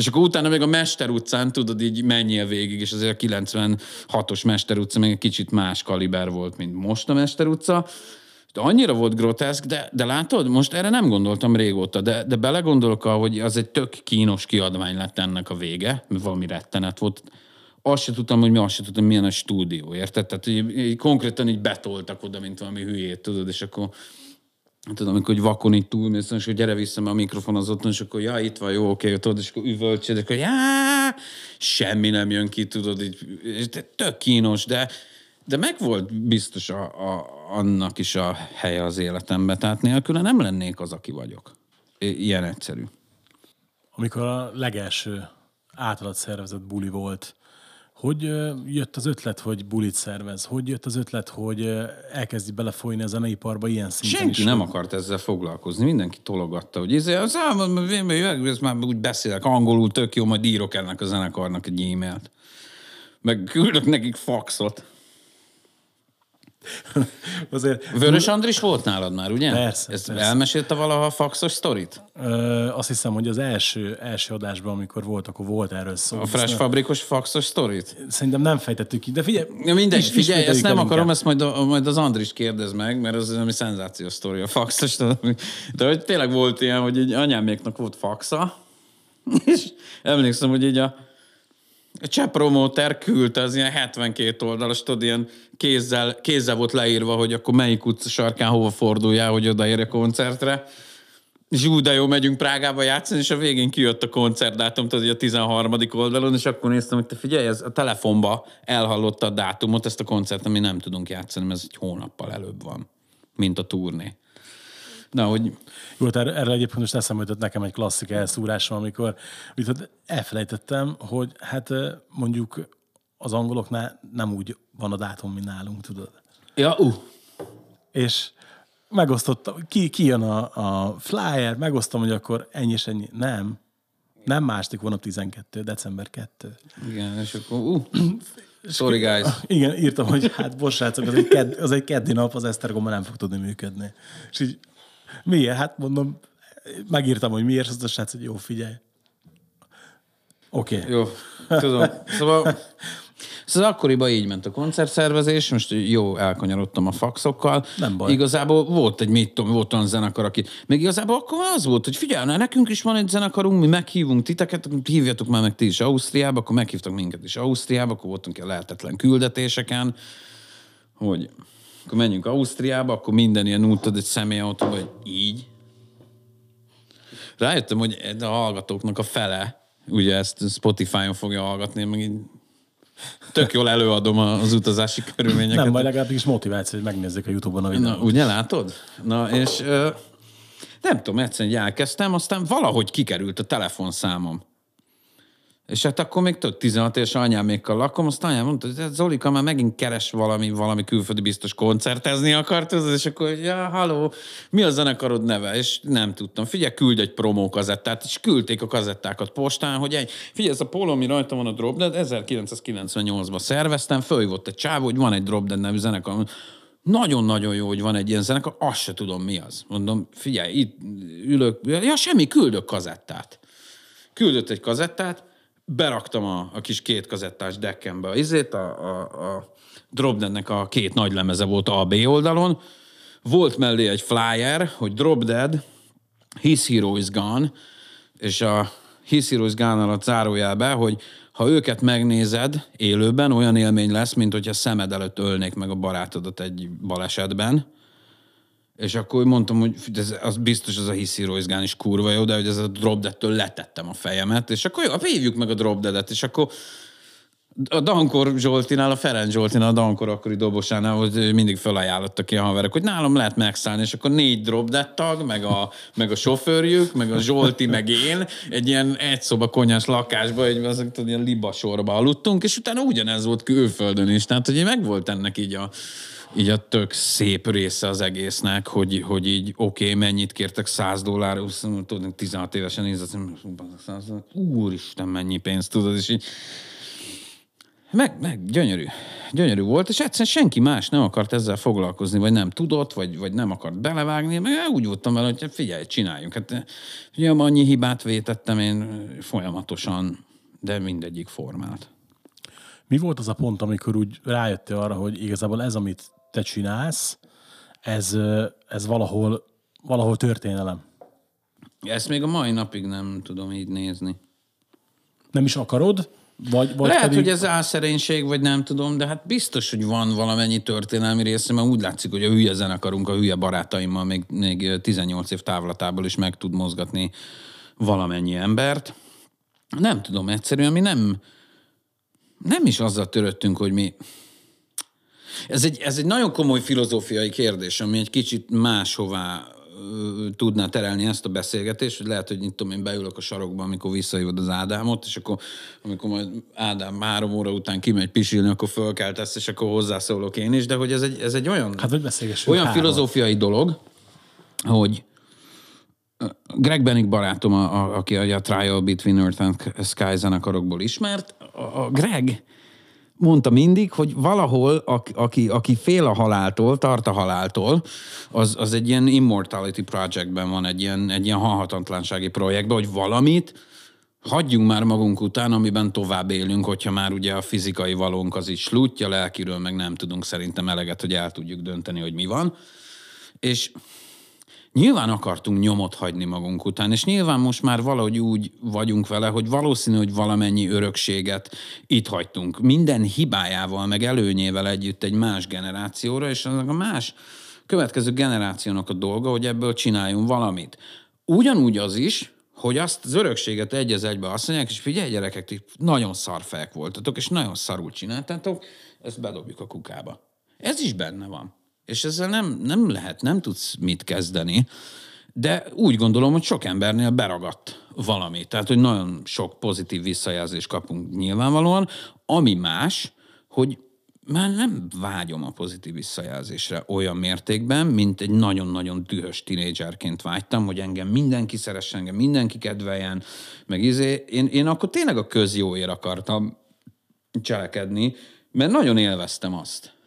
És akkor utána még a Mester utcán, tudod, így menjél végig, és azért a 96-os Mester utca még egy kicsit más kaliber volt, mint most a Mester utca. De annyira volt groteszk, de, de látod, most erre nem gondoltam régóta, de, de belegondolok, hogy az egy tök kínos kiadvány lett ennek a vége, valami rettenet volt azt se tudtam, hogy mi azt se tudtam, milyen a stúdió, érted? Tehát így konkrétan így betoltak oda, mint valami hülyét, tudod, és akkor tudom, amikor hogy vakon így túlmész, és hogy gyere vissza, mert a mikrofon az otthon, és akkor ja, itt van, jó, oké, tudod, és akkor üvöltsed, és akkor já, semmi nem jön ki, tudod, így, és tök kínos, de, de meg volt biztos a, a, annak is a helye az életemben, tehát nélkül nem lennék az, aki vagyok. Ilyen egyszerű. Amikor a legelső általad szervezett buli volt, hogy jött az ötlet, hogy bulit szervez? Hogy jött az ötlet, hogy elkezdi belefolyni a zeneiparba ilyen szinten Senki is? nem akart ezzel foglalkozni. Mindenki tologatta, hogy ez, az, ez már úgy beszélek angolul, tök jó, majd írok ennek a zenekarnak egy e-mailt. Meg küldök nekik faxot. Azért, Vörös Andris volt nálad már, ugye? Persze, Ezt persze. elmesélte valaha a faxos sztorit? Ö, azt hiszem, hogy az első, első adásban, amikor volt, akkor volt erről szó. A Fresh Fabrikos faxos sztorit? Szerintem nem fejtettük ki, de figyelj. Ja, mindegy, is- figyelj, ezt nem akarom, inkább. ezt majd, a, majd az Andris kérdez meg, mert az ami szenzációs sztori, a faxos. De hogy tényleg volt ilyen, hogy egy anyáméknak volt faxa, és emlékszem, hogy így a, a cseh küldte az ilyen 72 oldalas, tudod, ilyen kézzel, kézzel volt leírva, hogy akkor melyik utca sarkán hova forduljál, hogy odaérj koncertre. És úgy, de jó, megyünk Prágába játszani, és a végén kijött a koncertdátum, tudod, a 13. oldalon, és akkor néztem, hogy te figyelj, ez a telefonba elhallotta a dátumot, ezt a koncertet mi nem tudunk játszani, mert ez egy hónappal előbb van, mint a turné. Na, hogy Jó, hát erre, erre egyébként most eszembe jutott nekem egy klasszik elszúrásom, amikor viszont elfelejtettem, hogy hát mondjuk az angoloknál nem úgy van a dátum, mint nálunk, tudod. Ja, uh, És megosztottam, ki, ki jön a, a flyer, megosztom, hogy akkor ennyi és ennyi. Nem. Nem második hónap 12, december 2. igen, és akkor uh, sorry guys. Igen, írtam, hogy hát bocs, srácok, az egy, kedd, az egy keddi nap, az Esztergomban nem fog tudni működni. És így, miért? Hát mondom, megírtam, hogy miért, és az a srác, hogy jó, figyelj. Oké. Okay. Jó, tudom. Szóval, szóval akkoriban így ment a koncertszervezés, most jó, elkanyarodtam a faxokkal. Nem baj. Igazából volt egy, mit tudom, volt olyan zenekar, aki... Még igazából akkor az volt, hogy figyelj, na, nekünk is van egy zenekarunk, mi meghívunk titeket, hívjatok már meg ti is Ausztriába, akkor meghívtak minket is Ausztriába, akkor voltunk ilyen lehetetlen küldetéseken, hogy akkor menjünk Ausztriába, akkor minden ilyen útod egy személyautóba, hogy így. Rájöttem, hogy a hallgatóknak a fele, ugye ezt Spotify-on fogja hallgatni, meg így tök jól előadom az utazási körülményeket. Nem, majd legalábbis motiváció, hogy megnézzük a Youtube-on a videót. Na, ugye látod? Na, és ö, nem tudom, egyszerűen elkezdtem, aztán valahogy kikerült a telefonszámom. És hát akkor még több 16 éves anyámékkal lakom, azt anyám mondta, hogy "Hát Zolika már megint keres valami, valami külföldi biztos koncertezni akart, és akkor, ja, haló, mi a zenekarod neve? És nem tudtam. Figyelj, küldj egy promó kazettát, és küldték a kazettákat postán, hogy egy, figyelj, ez a póló, ami rajta van a Drop Dead, 1998-ban szerveztem, fölhívott egy csávó, hogy van egy Drop Dead nevű zenekar. nagyon-nagyon jó, hogy van egy ilyen zenekar, azt se tudom mi az. Mondom, figyelj, itt ülök, ja semmi, küldök kazettát. Küldött egy kazettát, beraktam a, a kis két kazettás deckembe a izét, a, a, a Dropdeadnek a két nagy lemeze volt A, B oldalon, volt mellé egy flyer, hogy Drop Dead, His Hero is Gone, és a His Hero is Gone alatt zárójelbe, hogy ha őket megnézed élőben, olyan élmény lesz, mint hogyha szemed előtt ölnék meg a barátodat egy balesetben. És akkor mondtam, hogy ez, az biztos az a Royce is kurva jó, de hogy ez a Drop Dead-től letettem a fejemet, és akkor jó, hívjuk meg a Drop Dead-et, és akkor a Dankor Zsoltinál, a Ferenc Zsoltinál, a Dankor akkori dobosánál, hogy mindig felajánlottak ki a haverok, hogy nálam lehet megszállni, és akkor négy drop tag, meg a, meg a sofőrjük, meg a Zsolti, meg én, egy ilyen egy szoba konyás lakásba, egy azok, tudod, ilyen libasorba aludtunk, és utána ugyanez volt külföldön is, tehát hogy meg volt ennek így a, így a tök szép része az egésznek, hogy, hogy így oké, okay, mennyit kértek 100 dollár, tudod, 16 évesen nézett, úristen, mennyi pénzt tudod, és így meg, meg, gyönyörű. Gyönyörű volt, és egyszerűen senki más nem akart ezzel foglalkozni, vagy nem tudott, vagy, vagy nem akart belevágni, meg úgy voltam vele, hogy figyelj, csináljunk. Hát ugye annyi hibát vétettem én folyamatosan, de mindegyik formát. Mi volt az a pont, amikor úgy rájöttél arra, hogy igazából ez, amit te csinálsz, ez, ez valahol, valahol történelem? Ezt még a mai napig nem tudom így nézni. Nem is akarod? Vagy, vagy Lehet, pedig... hogy ez álszerénység, vagy nem tudom, de hát biztos, hogy van valamennyi történelmi része, mert úgy látszik, hogy a hülye zenekarunk a hülye barátaimmal még, még 18 év távlatából is meg tud mozgatni valamennyi embert. Nem tudom, egyszerűen mi nem, nem is azzal töröttünk, hogy mi... Ez egy, ez egy nagyon komoly filozófiai kérdés, ami egy kicsit máshová tudná terelni ezt a beszélgetést, hogy lehet, hogy itt tudom én beülök a sarokba, amikor visszajövöd az Ádámot, és akkor amikor majd Ádám három óra után kimegy pisilni, akkor fölkeltesz, és akkor hozzászólok én is, de hogy ez egy, ez egy olyan, hát, hogy olyan három. filozófiai dolog, hogy Greg Bennick barátom, a, a, aki a Trial Between Earth and Sky zenekarokból ismert, a, a Greg mondta mindig, hogy valahol, aki, aki fél a haláltól, tart a haláltól, az, az egy ilyen immortality projectben van, egy ilyen, egy ilyen halhatatlansági projektben, hogy valamit hagyjunk már magunk után, amiben tovább élünk, hogyha már ugye a fizikai valónk az is slutja, lelkiről meg nem tudunk szerintem eleget, hogy el tudjuk dönteni, hogy mi van. És Nyilván akartunk nyomot hagyni magunk után, és nyilván most már valahogy úgy vagyunk vele, hogy valószínű, hogy valamennyi örökséget itt hagytunk. Minden hibájával, meg előnyével együtt egy más generációra, és az a más következő generációnak a dolga, hogy ebből csináljunk valamit. Ugyanúgy az is, hogy azt az örökséget egy az egybe azt mondják, és figyelj gyerekek, ti nagyon szarfek voltatok, és nagyon szarul csináltátok, ezt bedobjuk a kukába. Ez is benne van és ezzel nem, nem lehet, nem tudsz mit kezdeni, de úgy gondolom, hogy sok embernél beragadt valami. Tehát, hogy nagyon sok pozitív visszajelzést kapunk nyilvánvalóan, ami más, hogy már nem vágyom a pozitív visszajelzésre olyan mértékben, mint egy nagyon-nagyon dühös tinédzserként vágytam, hogy engem mindenki szeressen, engem mindenki kedveljen, meg izé. Én, én akkor tényleg a közjóért akartam cselekedni, mert nagyon élveztem azt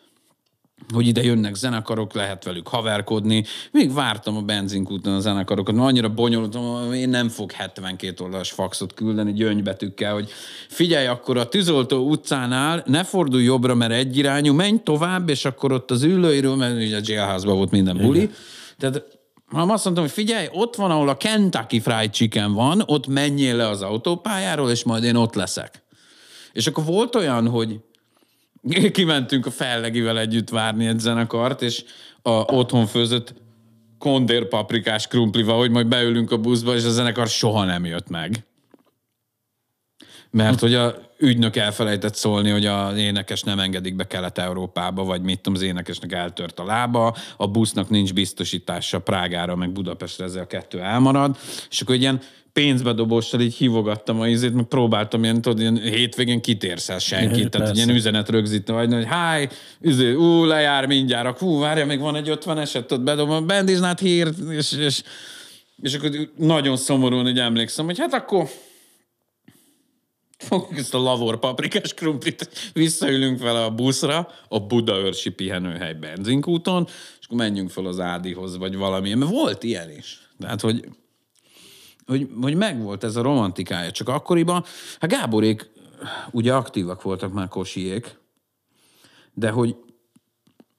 hogy ide jönnek zenekarok, lehet velük haverkodni. Még vártam a benzinkúton a zenekarokat, mert annyira bonyolult, hogy én nem fog 72 oldalas faxot küldeni gyöngybetűkkel, hogy figyelj, akkor a tűzoltó utcánál ne fordulj jobbra, mert egyirányú, menj tovább, és akkor ott az ülőiről, mert ugye a jailhouse volt minden buli. Igen. Tehát ha azt mondtam, hogy figyelj, ott van, ahol a Kentucky Fried Chicken van, ott menjél le az autópályáról, és majd én ott leszek. És akkor volt olyan, hogy kimentünk a fellegivel együtt várni egy zenekart, és a otthon főzött kondér paprikás krumplival, hogy majd beülünk a buszba, és a zenekar soha nem jött meg. Mert hogy a ügynök elfelejtett szólni, hogy az énekes nem engedik be Kelet-Európába, vagy mit tudom, az énekesnek eltört a lába, a busznak nincs biztosítása Prágára, meg Budapestre, ezzel a kettő elmarad, és akkor ilyen pénzbedobóssal így hívogattam a izét, meg próbáltam ilyen, tudod, ilyen hétvégén kitérsz senkit, tehát ilyen üzenet rögzítve, vagy hogy háj, üzé, ú, lejár mindjárt, hú, várja, még van egy 50 eset, ott bedobom, Band is not here, és, és, és akkor nagyon szomorúan, hogy emlékszem, hogy hát akkor fogjuk ezt a lavor paprikás krumplit, visszaülünk vele a buszra, a Budaörsi pihenőhely benzinkúton, és akkor menjünk fel az Ádihoz, vagy valami. Mert volt ilyen is. Tehát, hogy, hogy, hogy megvolt ez a romantikája. Csak akkoriban, hát Gáborék ugye aktívak voltak már kosiék, de hogy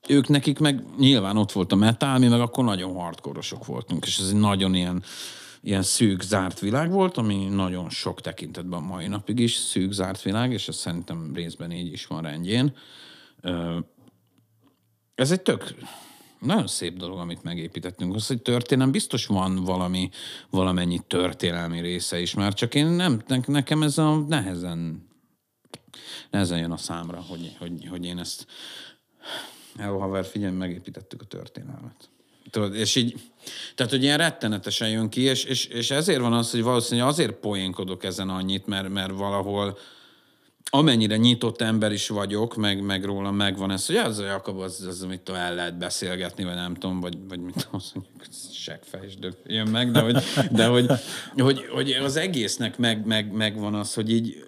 ők nekik meg nyilván ott volt a metal, mi meg akkor nagyon hardkorosok voltunk, és ez egy nagyon ilyen, ilyen szűk, zárt világ volt, ami nagyon sok tekintetben mai napig is szűk, zárt világ, és ez szerintem részben így is van rendjén. Ez egy tök nagyon szép dolog, amit megépítettünk. Az, hogy történelem, biztos van valami, valamennyi történelmi része is, mert csak én nem, nekem ez a nehezen, nehezen jön a számra, hogy, hogy, hogy én ezt Hello, haver, figyelj, megépítettük a történelmet. Tudod, és így, tehát, hogy ilyen rettenetesen jön ki, és, és, és ezért van az, hogy valószínűleg azért poénkodok ezen annyit, mert, mert valahol amennyire nyitott ember is vagyok, meg, meg róla megvan ez, hogy az a Jakab, az, az amit el lehet beszélgetni, vagy nem tudom, vagy, vagy mit mondjuk, seggfejsdök jön meg, de hogy, de hogy, hogy, hogy az egésznek meg, meg, megvan az, hogy így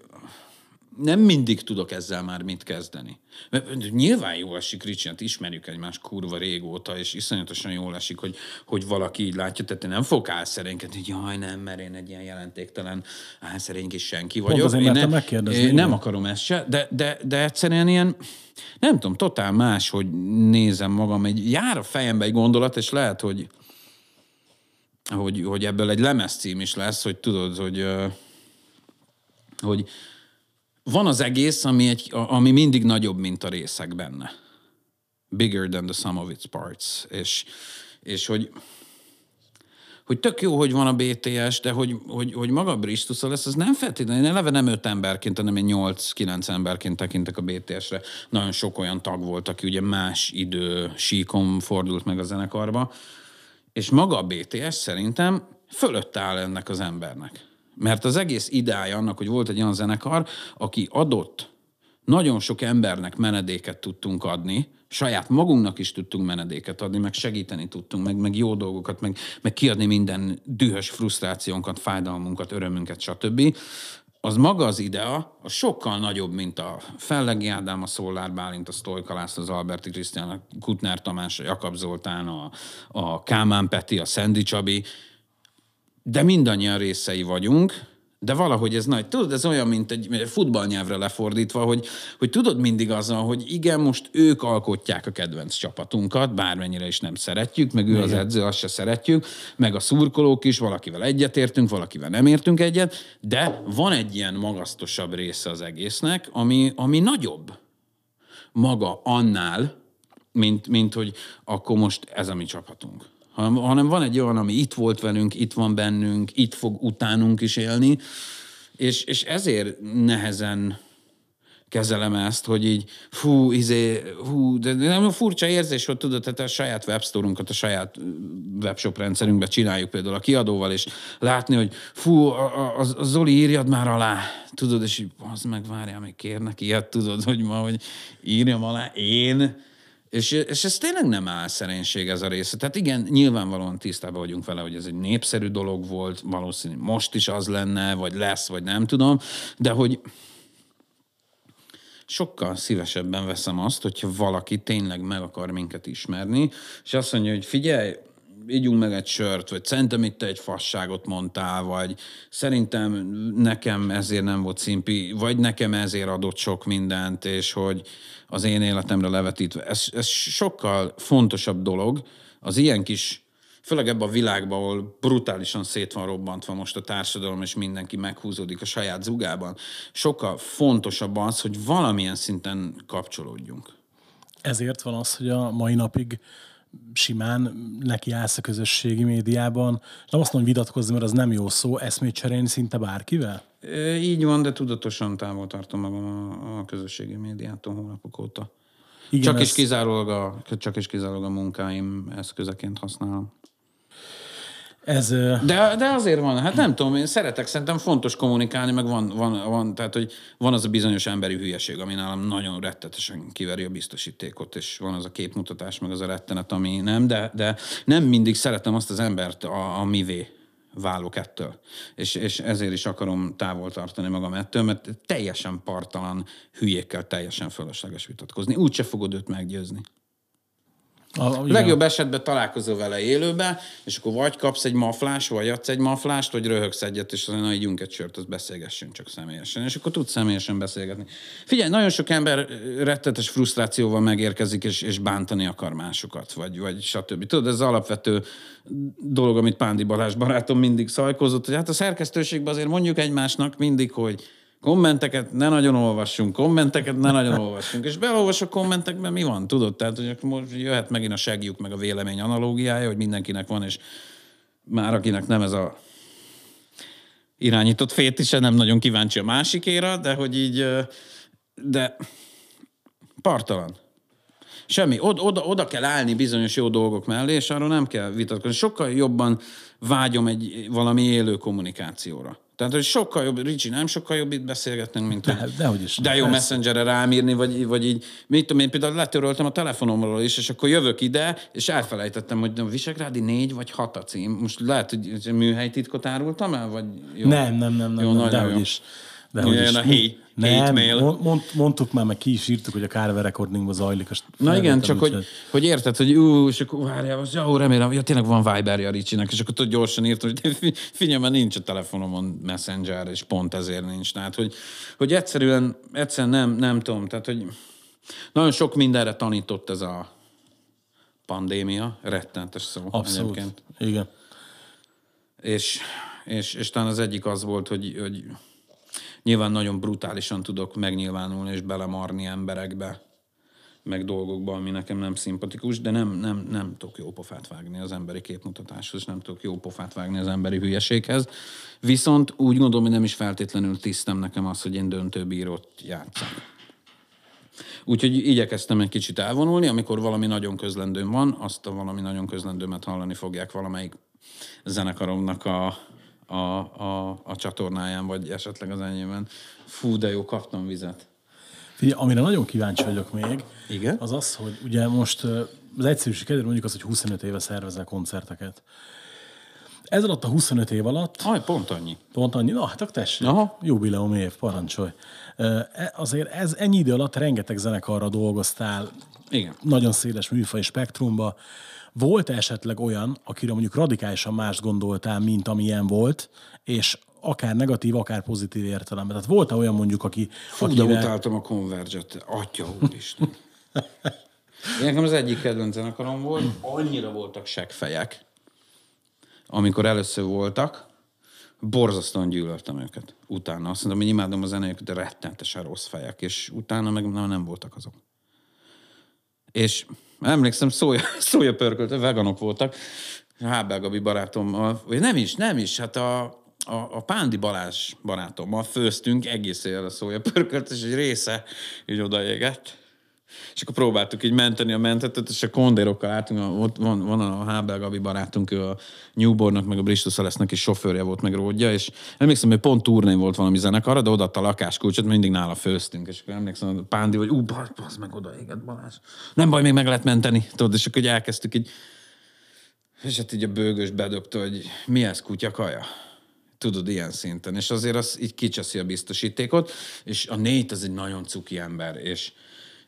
nem mindig tudok ezzel már mit kezdeni. Mert nyilván jól esik, Ricsiant, ismerjük egymást kurva régóta, és iszonyatosan jól esik, hogy, hogy valaki így látja, tehát én nem fogok álszerénkedni, hogy jaj, nem, mert én egy ilyen jelentéktelen álszerénk is senki vagyok. Pont azért én nem, én nem akarom ezt se, de, de, de egyszerűen ilyen, nem tudom, totál más, hogy nézem magam, egy jár a fejembe egy gondolat, és lehet, hogy hogy, hogy ebből egy lemezcím is lesz, hogy tudod, hogy, hogy van az egész, ami, egy, ami mindig nagyobb, mint a részek benne. Bigger than the sum of its parts. És, és hogy, hogy tök jó, hogy van a BTS, de hogy, hogy, hogy maga Bristus lesz, az nem feltétlenül, én eleve nem öt emberként, hanem én nyolc-kilenc emberként tekintek a BTS-re. Nagyon sok olyan tag volt, aki ugye más idő síkon fordult meg a zenekarba, és maga a BTS szerintem fölött áll ennek az embernek. Mert az egész ideája annak, hogy volt egy olyan zenekar, aki adott, nagyon sok embernek menedéket tudtunk adni, saját magunknak is tudtunk menedéket adni, meg segíteni tudtunk, meg, meg jó dolgokat, meg, meg kiadni minden dühös frusztrációnkat, fájdalmunkat, örömünket, stb. Az maga az idea, a sokkal nagyobb, mint a Fellegi Ádám, a Szolár Bálint, a Sztojka László, az Alberti Krisztián, a Kutner Tamás, a Jakab Zoltán, a, a Kámán Peti, a Szendi Csabi, de mindannyian részei vagyunk, de valahogy ez nagy. Tudod, ez olyan, mint egy futballnyelvre lefordítva, hogy, hogy tudod mindig azzal, hogy igen, most ők alkotják a kedvenc csapatunkat, bármennyire is nem szeretjük, meg ő igen. az edző, azt se szeretjük, meg a szurkolók is, valakivel egyetértünk, valakivel nem értünk egyet, de van egy ilyen magasztosabb része az egésznek, ami, ami nagyobb maga annál, mint, mint hogy akkor most ez a mi csapatunk hanem van egy olyan, ami itt volt velünk, itt van bennünk, itt fog utánunk is élni, és, és ezért nehezen kezelem ezt, hogy így fú, izé, hú, de nem furcsa érzés, hogy tudod, tehát a saját webstore-unkat, a saját webshop rendszerünkbe csináljuk például a kiadóval, és látni, hogy fú, a, a, a Zoli írjad már alá, tudod, és így, az meg várjál, még kérnek ilyet, tudod, hogy ma, hogy írjam alá én, és, és ez tényleg nem áll szerénység ez a része. Tehát igen, nyilvánvalóan tisztában vagyunk vele, hogy ez egy népszerű dolog volt, valószínű most is az lenne, vagy lesz, vagy nem tudom, de hogy sokkal szívesebben veszem azt, hogyha valaki tényleg meg akar minket ismerni, és azt mondja, hogy figyelj, ígyunk meg egy sört, vagy szerintem itt egy fasságot mondtál, vagy szerintem nekem ezért nem volt szimpi, vagy nekem ezért adott sok mindent, és hogy az én életemre levetítve. Ez, ez sokkal fontosabb dolog, az ilyen kis főleg ebben a világban, ahol brutálisan szét van robbantva most a társadalom, és mindenki meghúzódik a saját zugában, sokkal fontosabb az, hogy valamilyen szinten kapcsolódjunk. Ezért van az, hogy a mai napig simán neki állsz a közösségi médiában. Nem azt mondom, hogy vitatkozni, mert az nem jó szó, eszmét cserélni szinte bárkivel? Így van, de tudatosan távol tartom magam a, a közösségi médiától hónapok óta. Igen, csak, ez... is kizárólag a, csak is kizárólag a munkáim eszközeként használom. Ez, de, de azért van, hát nem tudom, én szeretek, szerintem fontos kommunikálni, meg van, van, van, tehát, hogy van az a bizonyos emberi hülyeség, ami nálam nagyon rettetesen kiveri a biztosítékot, és van az a képmutatás, meg az a rettenet, ami nem, de, de nem mindig szeretem azt az embert, a, a mivé válok ettől. És, és ezért is akarom távol tartani magam ettől, mert teljesen partalan hülyékkel teljesen fölösleges vitatkozni. Úgyse fogod őt meggyőzni. A, igen. Legjobb esetben találkozol vele élőben, és akkor vagy kapsz egy maflás, vagy adsz egy maflást, vagy röhögsz egyet, és aztán ígyunk egy sört, az beszélgessünk csak személyesen. És akkor tudsz személyesen beszélgetni. Figyelj, nagyon sok ember rettetes frusztrációval megérkezik, és, és bántani akar másokat, vagy, vagy stb. Tudod, ez az alapvető dolog, amit Pándi Balázs barátom mindig szajkozott, hogy hát a szerkesztőségben azért mondjuk egymásnak mindig, hogy kommenteket ne nagyon olvassunk, kommenteket ne nagyon olvassunk. És beolvas a kommentekben mi van, tudod? Tehát, hogy most jöhet megint a segjuk meg a vélemény analógiája, hogy mindenkinek van, és már akinek nem ez a irányított fétise, nem nagyon kíváncsi a másikéra, de hogy így, de partalan. Semmi. Oda, oda, oda kell állni bizonyos jó dolgok mellé, és arról nem kell vitatkozni. Sokkal jobban vágyom egy valami élő kommunikációra. Tehát, hogy sokkal jobb, Ricsi, nem sokkal jobb itt beszélgetnünk, mint hogy De- dehogy is. de jó Persze. messengerre rám írni, vagy, vagy így, mit tudom én, például letöröltem a telefonomról is, és akkor jövök ide, és elfelejtettem, hogy a Visegrádi négy vagy hat a cím. Most lehet, hogy műhely titkot árultam el, vagy jó? Nem, nem, nem, nem, Jó, nem nagyon dehogy jó. is. Dehogy Jön is. a hate- hate nem, mail. mond, mond, mondtuk már, meg ki is írtuk, hogy a Carver Recordingban zajlik. Na igen, csak hogy, hogy érted, hogy ú, és akkor várjál, az, jó, remélem, ja, tényleg van Viberja a Ricsinek, és akkor tudod gyorsan írtam, hogy fi- figyelj, mert nincs a telefonomon Messenger, és pont ezért nincs. Tehát, hogy, hogy egyszerűen, egyszerűen nem, nem tudom, tehát, hogy nagyon sok mindenre tanított ez a pandémia, rettentes szó Abszolút. egyébként. Igen. És, és, és talán az egyik az volt, hogy, hogy nyilván nagyon brutálisan tudok megnyilvánulni és belemarni emberekbe, meg dolgokba, ami nekem nem szimpatikus, de nem, nem, nem tudok jó pofát vágni az emberi képmutatáshoz, és nem tudok jó pofát vágni az emberi hülyeséghez. Viszont úgy gondolom, hogy nem is feltétlenül tisztem nekem az, hogy én döntőbírót játszak. Úgyhogy igyekeztem egy kicsit elvonulni, amikor valami nagyon közlendőm van, azt a valami nagyon közlendőmet hallani fogják valamelyik zenekaromnak a, a, a, a csatornáján, vagy esetleg az enyémben. Fú, de jó, kaptam vizet. Figyelj, amire nagyon kíváncsi vagyok még, Igen? az az, hogy ugye most az egyszerűség kedvéért mondjuk az, hogy 25 éve szervezel koncerteket. Ez alatt a 25 év alatt, Aj, pont annyi. pont annyi, na hát akkor tessék, Aha. jubileum év, parancsolj. E- Azért ez ennyi idő alatt rengeteg zenekarra dolgoztál, Igen. nagyon széles műfaj spektrumba. Volt esetleg olyan, akiről mondjuk radikálisan mást gondoltál, mint amilyen volt, és akár negatív, akár pozitív értelemben. Tehát volt olyan mondjuk, aki... Fú, de utáltam a Converge-et. Atya úristen. Én Nekem az egyik kedvenc zenekarom volt, annyira voltak seggfejek, amikor először voltak, borzasztóan gyűlöltem őket. Utána azt mondom, hogy imádom a zenéjüket, de rettenetesen rossz fejek, és utána meg na, nem voltak azok. És emlékszem, szója, szója pörkölt, veganok voltak, Hábel Gabi barátommal, vagy nem is, nem is, hát a, a, a Pándi Balázs barátommal főztünk egész éjjel a szója pörkölt, és egy része így odaégett. És akkor próbáltuk így menteni a mentetet, és a kondérokkal álltunk, ott van, van a Hábel Gabi barátunk, ő a Newbornnak, meg a Bristol Celeste-nek is sofőrje volt, meg ródja, és emlékszem, hogy pont turnén volt valami zenekarra, de odaadta a lakáskulcsot, mindig nála főztünk, és akkor emlékszem, hogy Pándi, hogy ú, bazd, meg odaégett Balázs. Nem baj, még meg lehet menteni, tudod, és akkor így elkezdtük így, és hát így a bőgös bedöbte, hogy mi ez kutya kaja? Tudod, ilyen szinten. És azért az így kicseszi a biztosítékot, és a négy az egy nagyon cuki ember, és,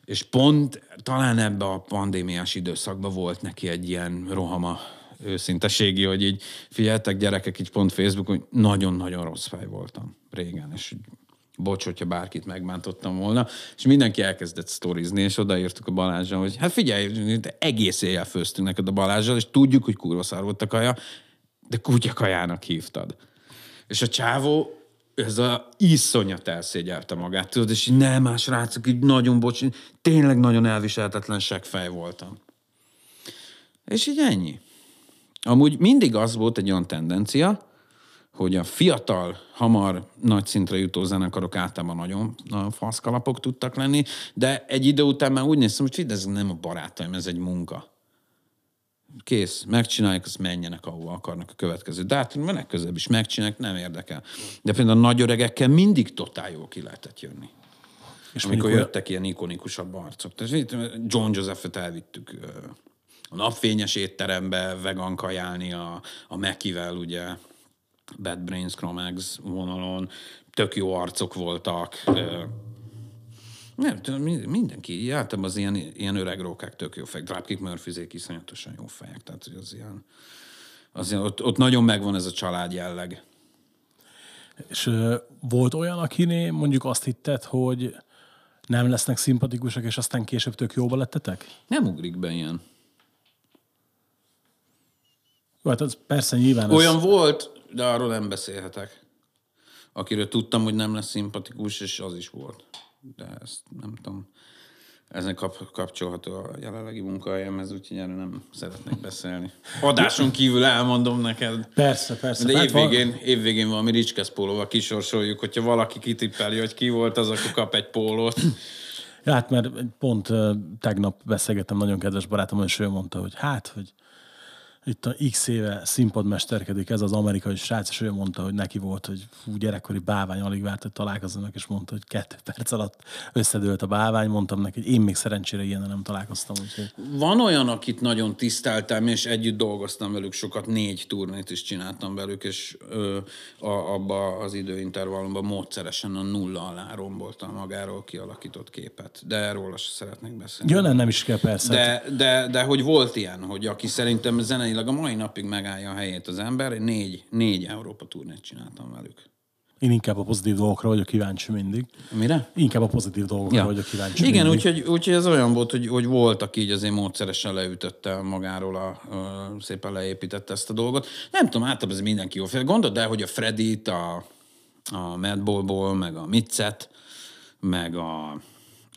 és pont talán ebbe a pandémiás időszakban volt neki egy ilyen rohama őszinteségi, hogy így figyeltek gyerekek, így pont Facebookon, hogy nagyon-nagyon rossz fej voltam régen, és bocs, hogyha bárkit megbántottam volna, és mindenki elkezdett sztorizni, és odaírtuk a Balázsra, hogy hát figyelj, egész éjjel főztünk neked a Balázsral, és tudjuk, hogy kurva szar volt a kaja, de kutyakajának hívtad. És a csávó ez a iszonyat elszégyelte magát, tudod, és nem, más srácok, így nagyon bocs, tényleg nagyon elviselhetetlen seggfej voltam. És így ennyi. Amúgy mindig az volt egy olyan tendencia, hogy a fiatal, hamar nagy szintre jutó zenekarok általában nagyon nagyon faszkalapok tudtak lenni, de egy idő után már úgy néztem, hogy ez nem a barátaim, ez egy munka. Kész, megcsinálják, azt menjenek, ahova akarnak a következő dátumban, legközelebb is megcsinálják, nem érdekel. De például a nagy öregekkel mindig totál jól ki lehetett jönni. És amikor mondjuk jöttek ilyen ikonikusabb arcok. Tehát itt John Joseph-et elvittük ö, a napfényes étterembe vegan kajálni a, a Mekivel, ugye, Bad Brains, Chromags vonalon, tök jó arcok voltak. Nem mindenki, így általában az ilyen, ilyen öreg rókák tök jó fejek. Dropkick Murphyzék iszonyatosan jó fejek, tehát hogy az ilyen, az ilyen ott, ott nagyon megvan ez a család jelleg. És ö, volt olyan, akiné mondjuk azt hitted, hogy nem lesznek szimpatikusak, és aztán később tök jóba lettetek? Nem ugrik be ilyen. Jó, hát az persze nyilván Olyan ez, volt, de arról nem beszélhetek. Akiről tudtam, hogy nem lesz szimpatikus, és az is volt. De ezt nem tudom. Ezen kap, kapcsolható a jelenlegi munkahelyemhez, úgyhogy erről nem szeretnék beszélni. Adáson kívül elmondom neked. Persze, persze. De Hát van- évvégén, évvégén valami ricskesz pólóval kisorsoljuk, hogyha valaki kitippeli, hogy ki volt az, akkor kap egy pólót. Ja, hát mert pont tegnap beszélgettem nagyon kedves barátommal, és ő mondta, hogy hát, hogy itt a x éve színpadmesterkedik ez az amerikai srác, és ő mondta, hogy neki volt, hogy fú, gyerekkori bávány alig várt, hogy találkozzanak, és mondta, hogy kettő perc alatt összedőlt a bávány, mondtam neki, hogy én még szerencsére ilyen nem találkoztam, úgyhogy Van olyan, akit nagyon tiszteltem, és együtt dolgoztam velük sokat, négy turnét is csináltam velük, és ö, a, abba az időintervallumban módszeresen a nulla alá romboltam magáról kialakított képet. De erről se szeretnék beszélni. ja, nem, is kell persze. De, de, de hogy volt ilyen, hogy aki szerintem zeneileg a mai napig megállja a helyét az ember, négy, négy Európa turnét csináltam velük. Én inkább a pozitív dolgokra vagyok kíváncsi mindig. Mire? Inkább a pozitív dolgokra vagyok kíváncsi Igen, mindig. úgyhogy, úgyhogy ez olyan volt, hogy, hogy volt, aki így azért módszeresen leütötte magáról, a, a, szépen leépítette ezt a dolgot. Nem tudom, általában ez mindenki jó fél. Gondold el, hogy a Fredit, a, a Madballból, meg a Mitzet, meg a,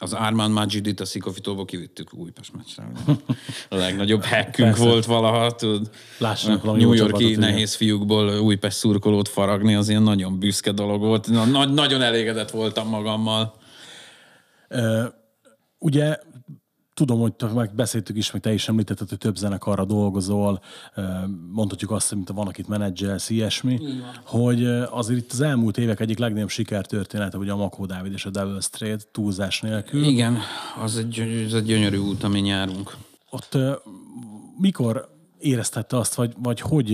az Armand Majidit a Szikofitóból kivittük Újpest meccsre. A legnagyobb hackünk volt valaha, tudod. Lássanak valami New Yorki nehéz fiúkból Újpest szurkolót faragni, az ilyen nagyon büszke dolog volt. Na, nagy, nagyon elégedett voltam magammal. Ugye tudom, hogy meg beszéltük is, meg te is említetted, hogy több zenekarra dolgozol, mondhatjuk azt, hogy van, akit menedzselsz, ilyesmi, hogy ö, azért itt az elmúlt évek egyik legnagyobb sikertörténete, ugye a Makó Dávid és a Devil Straight túlzás nélkül. Igen, az egy, ez egy gyönyörű út, ami járunk. Ott mikor éreztette azt, vagy, vagy hogy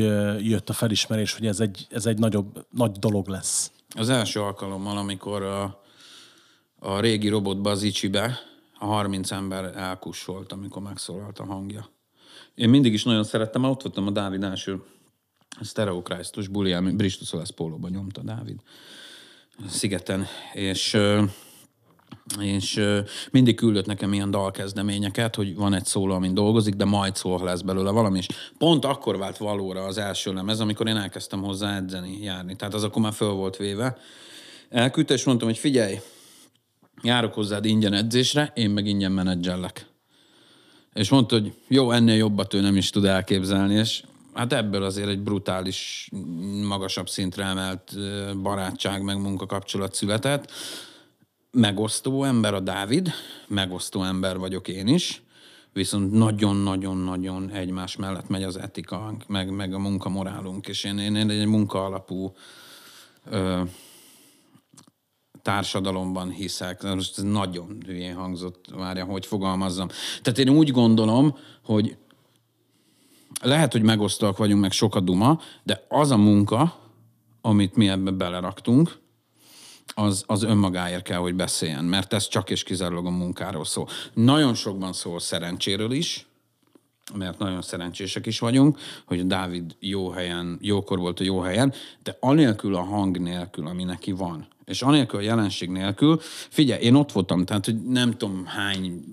jött a felismerés, hogy ez egy, ez egy nagyobb, nagy dolog lesz? Az első alkalommal, amikor a, a régi robotba, az Icsibe, 30 ember elkussolt, amikor megszólalt a hangja. Én mindig is nagyon szerettem, ott voltam a Dávid első Stereo Christus buli, ami Bristus Olasz pólóban nyomta Dávid szigeten, és és mindig küldött nekem ilyen dalkezdeményeket, hogy van egy szóló, amin dolgozik, de majd szól, ha lesz belőle valami, és pont akkor vált valóra az első lemez, amikor én elkezdtem hozzá edzeni, járni. Tehát az akkor már föl volt véve. Elküldte, és mondtam, hogy figyelj, járok hozzád ingyen edzésre, én meg ingyen menedzsellek. És mondta, hogy jó, ennél jobbat ő nem is tud elképzelni, és hát ebből azért egy brutális, magasabb szintre emelt barátság meg munkakapcsolat született. Megosztó ember a Dávid, megosztó ember vagyok én is, viszont nagyon-nagyon-nagyon egymás mellett megy az etika, meg, meg a munkamorálunk, és én, én, én egy munka alapú társadalomban hiszek. Most ez nagyon hülyén hangzott, várja, hogy fogalmazzam. Tehát én úgy gondolom, hogy lehet, hogy megosztóak vagyunk, meg sok a duma, de az a munka, amit mi ebbe beleraktunk, az, az önmagáért kell, hogy beszéljen, mert ez csak és kizárólag a munkáról szól. Nagyon sokban szól szerencséről is, mert nagyon szerencsések is vagyunk, hogy Dávid jó helyen, jókor volt a jó helyen, de anélkül a hang nélkül, ami neki van, és anélkül a jelenség nélkül, figyelj, én ott voltam, tehát hogy nem tudom hány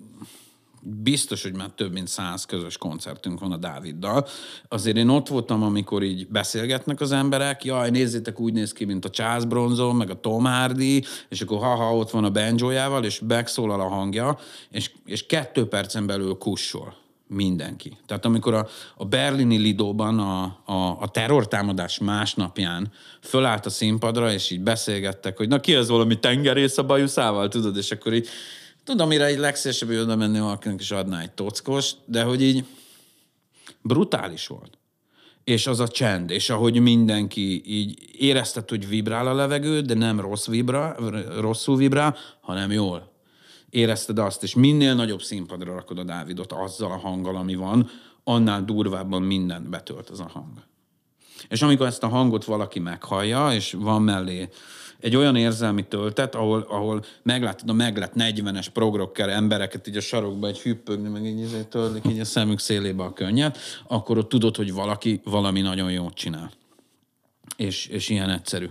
biztos, hogy már több mint száz közös koncertünk van a Dáviddal. Azért én ott voltam, amikor így beszélgetnek az emberek, jaj, nézzétek, úgy néz ki, mint a Charles Bronson, meg a Tom Hardy, és akkor haha, ott van a banjójával, és megszólal a hangja, és, és kettő percen belül kussol mindenki. Tehát amikor a, a berlini Lidóban a, a, a terrortámadás másnapján fölállt a színpadra, és így beszélgettek, hogy na ki az valami tengerész a bajuszával, tudod, és akkor így tudom, mire egy legszélesebb, oda menni valakinek is adná egy tockos, de hogy így brutális volt. És az a csend, és ahogy mindenki így érezted, hogy vibrál a levegő, de nem rossz vibra, rosszul vibrál, hanem jól. Érezted azt, és minél nagyobb színpadra rakod a Dávidot azzal a hanggal, ami van, annál durvábban mindent betölt az a hang. És amikor ezt a hangot valaki meghallja, és van mellé egy olyan érzelmi töltet, ahol, ahol meglátod a meglett 40-es progrocker embereket így a sarokba egy hüppögni, meg így ezért törlik így a szemük szélébe a könnyet, akkor ott tudod, hogy valaki valami nagyon jót csinál. És, és ilyen egyszerű.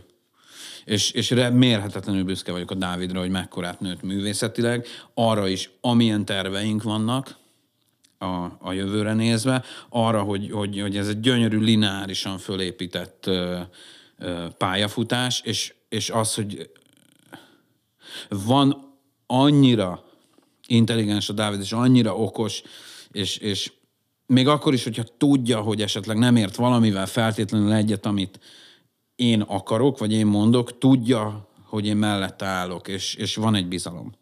És, és mérhetetlenül büszke vagyok a Dávidra, hogy mekkorát nőtt művészetileg, arra is, amilyen terveink vannak, a, a jövőre nézve, arra, hogy, hogy, hogy ez egy gyönyörű, lineárisan fölépített ö, ö, pályafutás, és, és az, hogy van annyira intelligens a Dávid, és annyira okos, és, és még akkor is, hogyha tudja, hogy esetleg nem ért valamivel feltétlenül egyet, amit én akarok, vagy én mondok, tudja, hogy én mellette állok, és, és van egy bizalom.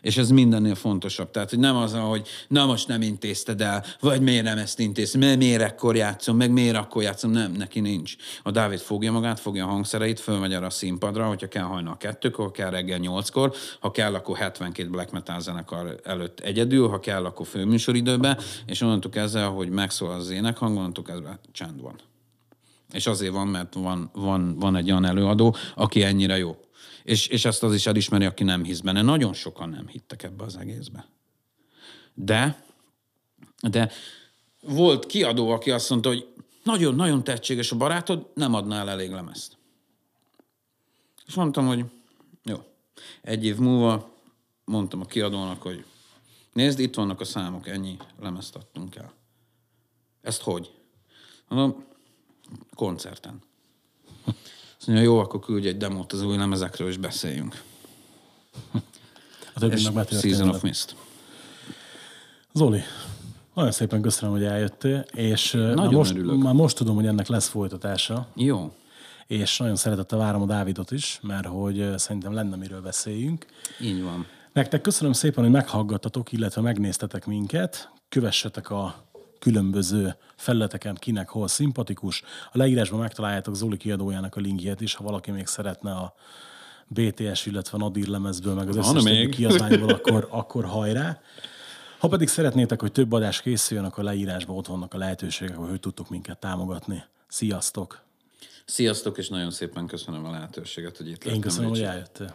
És ez mindennél fontosabb. Tehát, hogy nem az, hogy na most nem intézted el, vagy miért nem ezt intézted, mert miért ekkor játszom, meg miért akkor játszom. Nem, neki nincs. A Dávid fogja magát, fogja a hangszereit, fölmegy arra a színpadra, hogyha kell hajnal kettőkor, kell reggel nyolckor, ha kell, akkor 72 black metal zenekar előtt egyedül, ha kell, akkor főműsoridőben, és onnantól kezdve, hogy megszól az énekhang, onnantól kezdve csend van. És azért van, mert van, van, van egy olyan előadó, aki ennyire jó. És, és ezt az is elismeri, aki nem hisz benne. Nagyon sokan nem hittek ebbe az egészbe. De, de volt kiadó, aki azt mondta, hogy nagyon-nagyon tehetséges a barátod, nem adnál elég lemezt. És mondtam, hogy jó. Egy év múlva mondtam a kiadónak, hogy nézd, itt vannak a számok, ennyi lemezt adtunk el. Ezt hogy? Mondom, koncerten. Azt mondja, jó, akkor küldj egy demót az új lemezekről, és beszéljünk. A többi És meg Season of Mist. Zoli, nagyon szépen köszönöm, hogy eljöttél, és nagyon már most, örülök. már most tudom, hogy ennek lesz folytatása, Jó. és nagyon szeretettel várom a Dávidot is, mert hogy szerintem lenne miről beszéljünk. Így van. Nektek köszönöm szépen, hogy meghallgattatok, illetve megnéztetek minket. Kövessetek a különböző felületeken kinek hol szimpatikus. A leírásban megtaláljátok Zoli kiadójának a linkjét is, ha valaki még szeretne a BTS, illetve a Nadir lemezből, meg az összes többi kiadványból, akkor, akkor hajrá. Ha pedig szeretnétek, hogy több adás készüljön, akkor a leírásban ott vannak a lehetőségek, hogy tudtok minket támogatni. Sziasztok! Sziasztok, és nagyon szépen köszönöm a lehetőséget, hogy itt Én lettem. köszönöm, hogy eljöttél.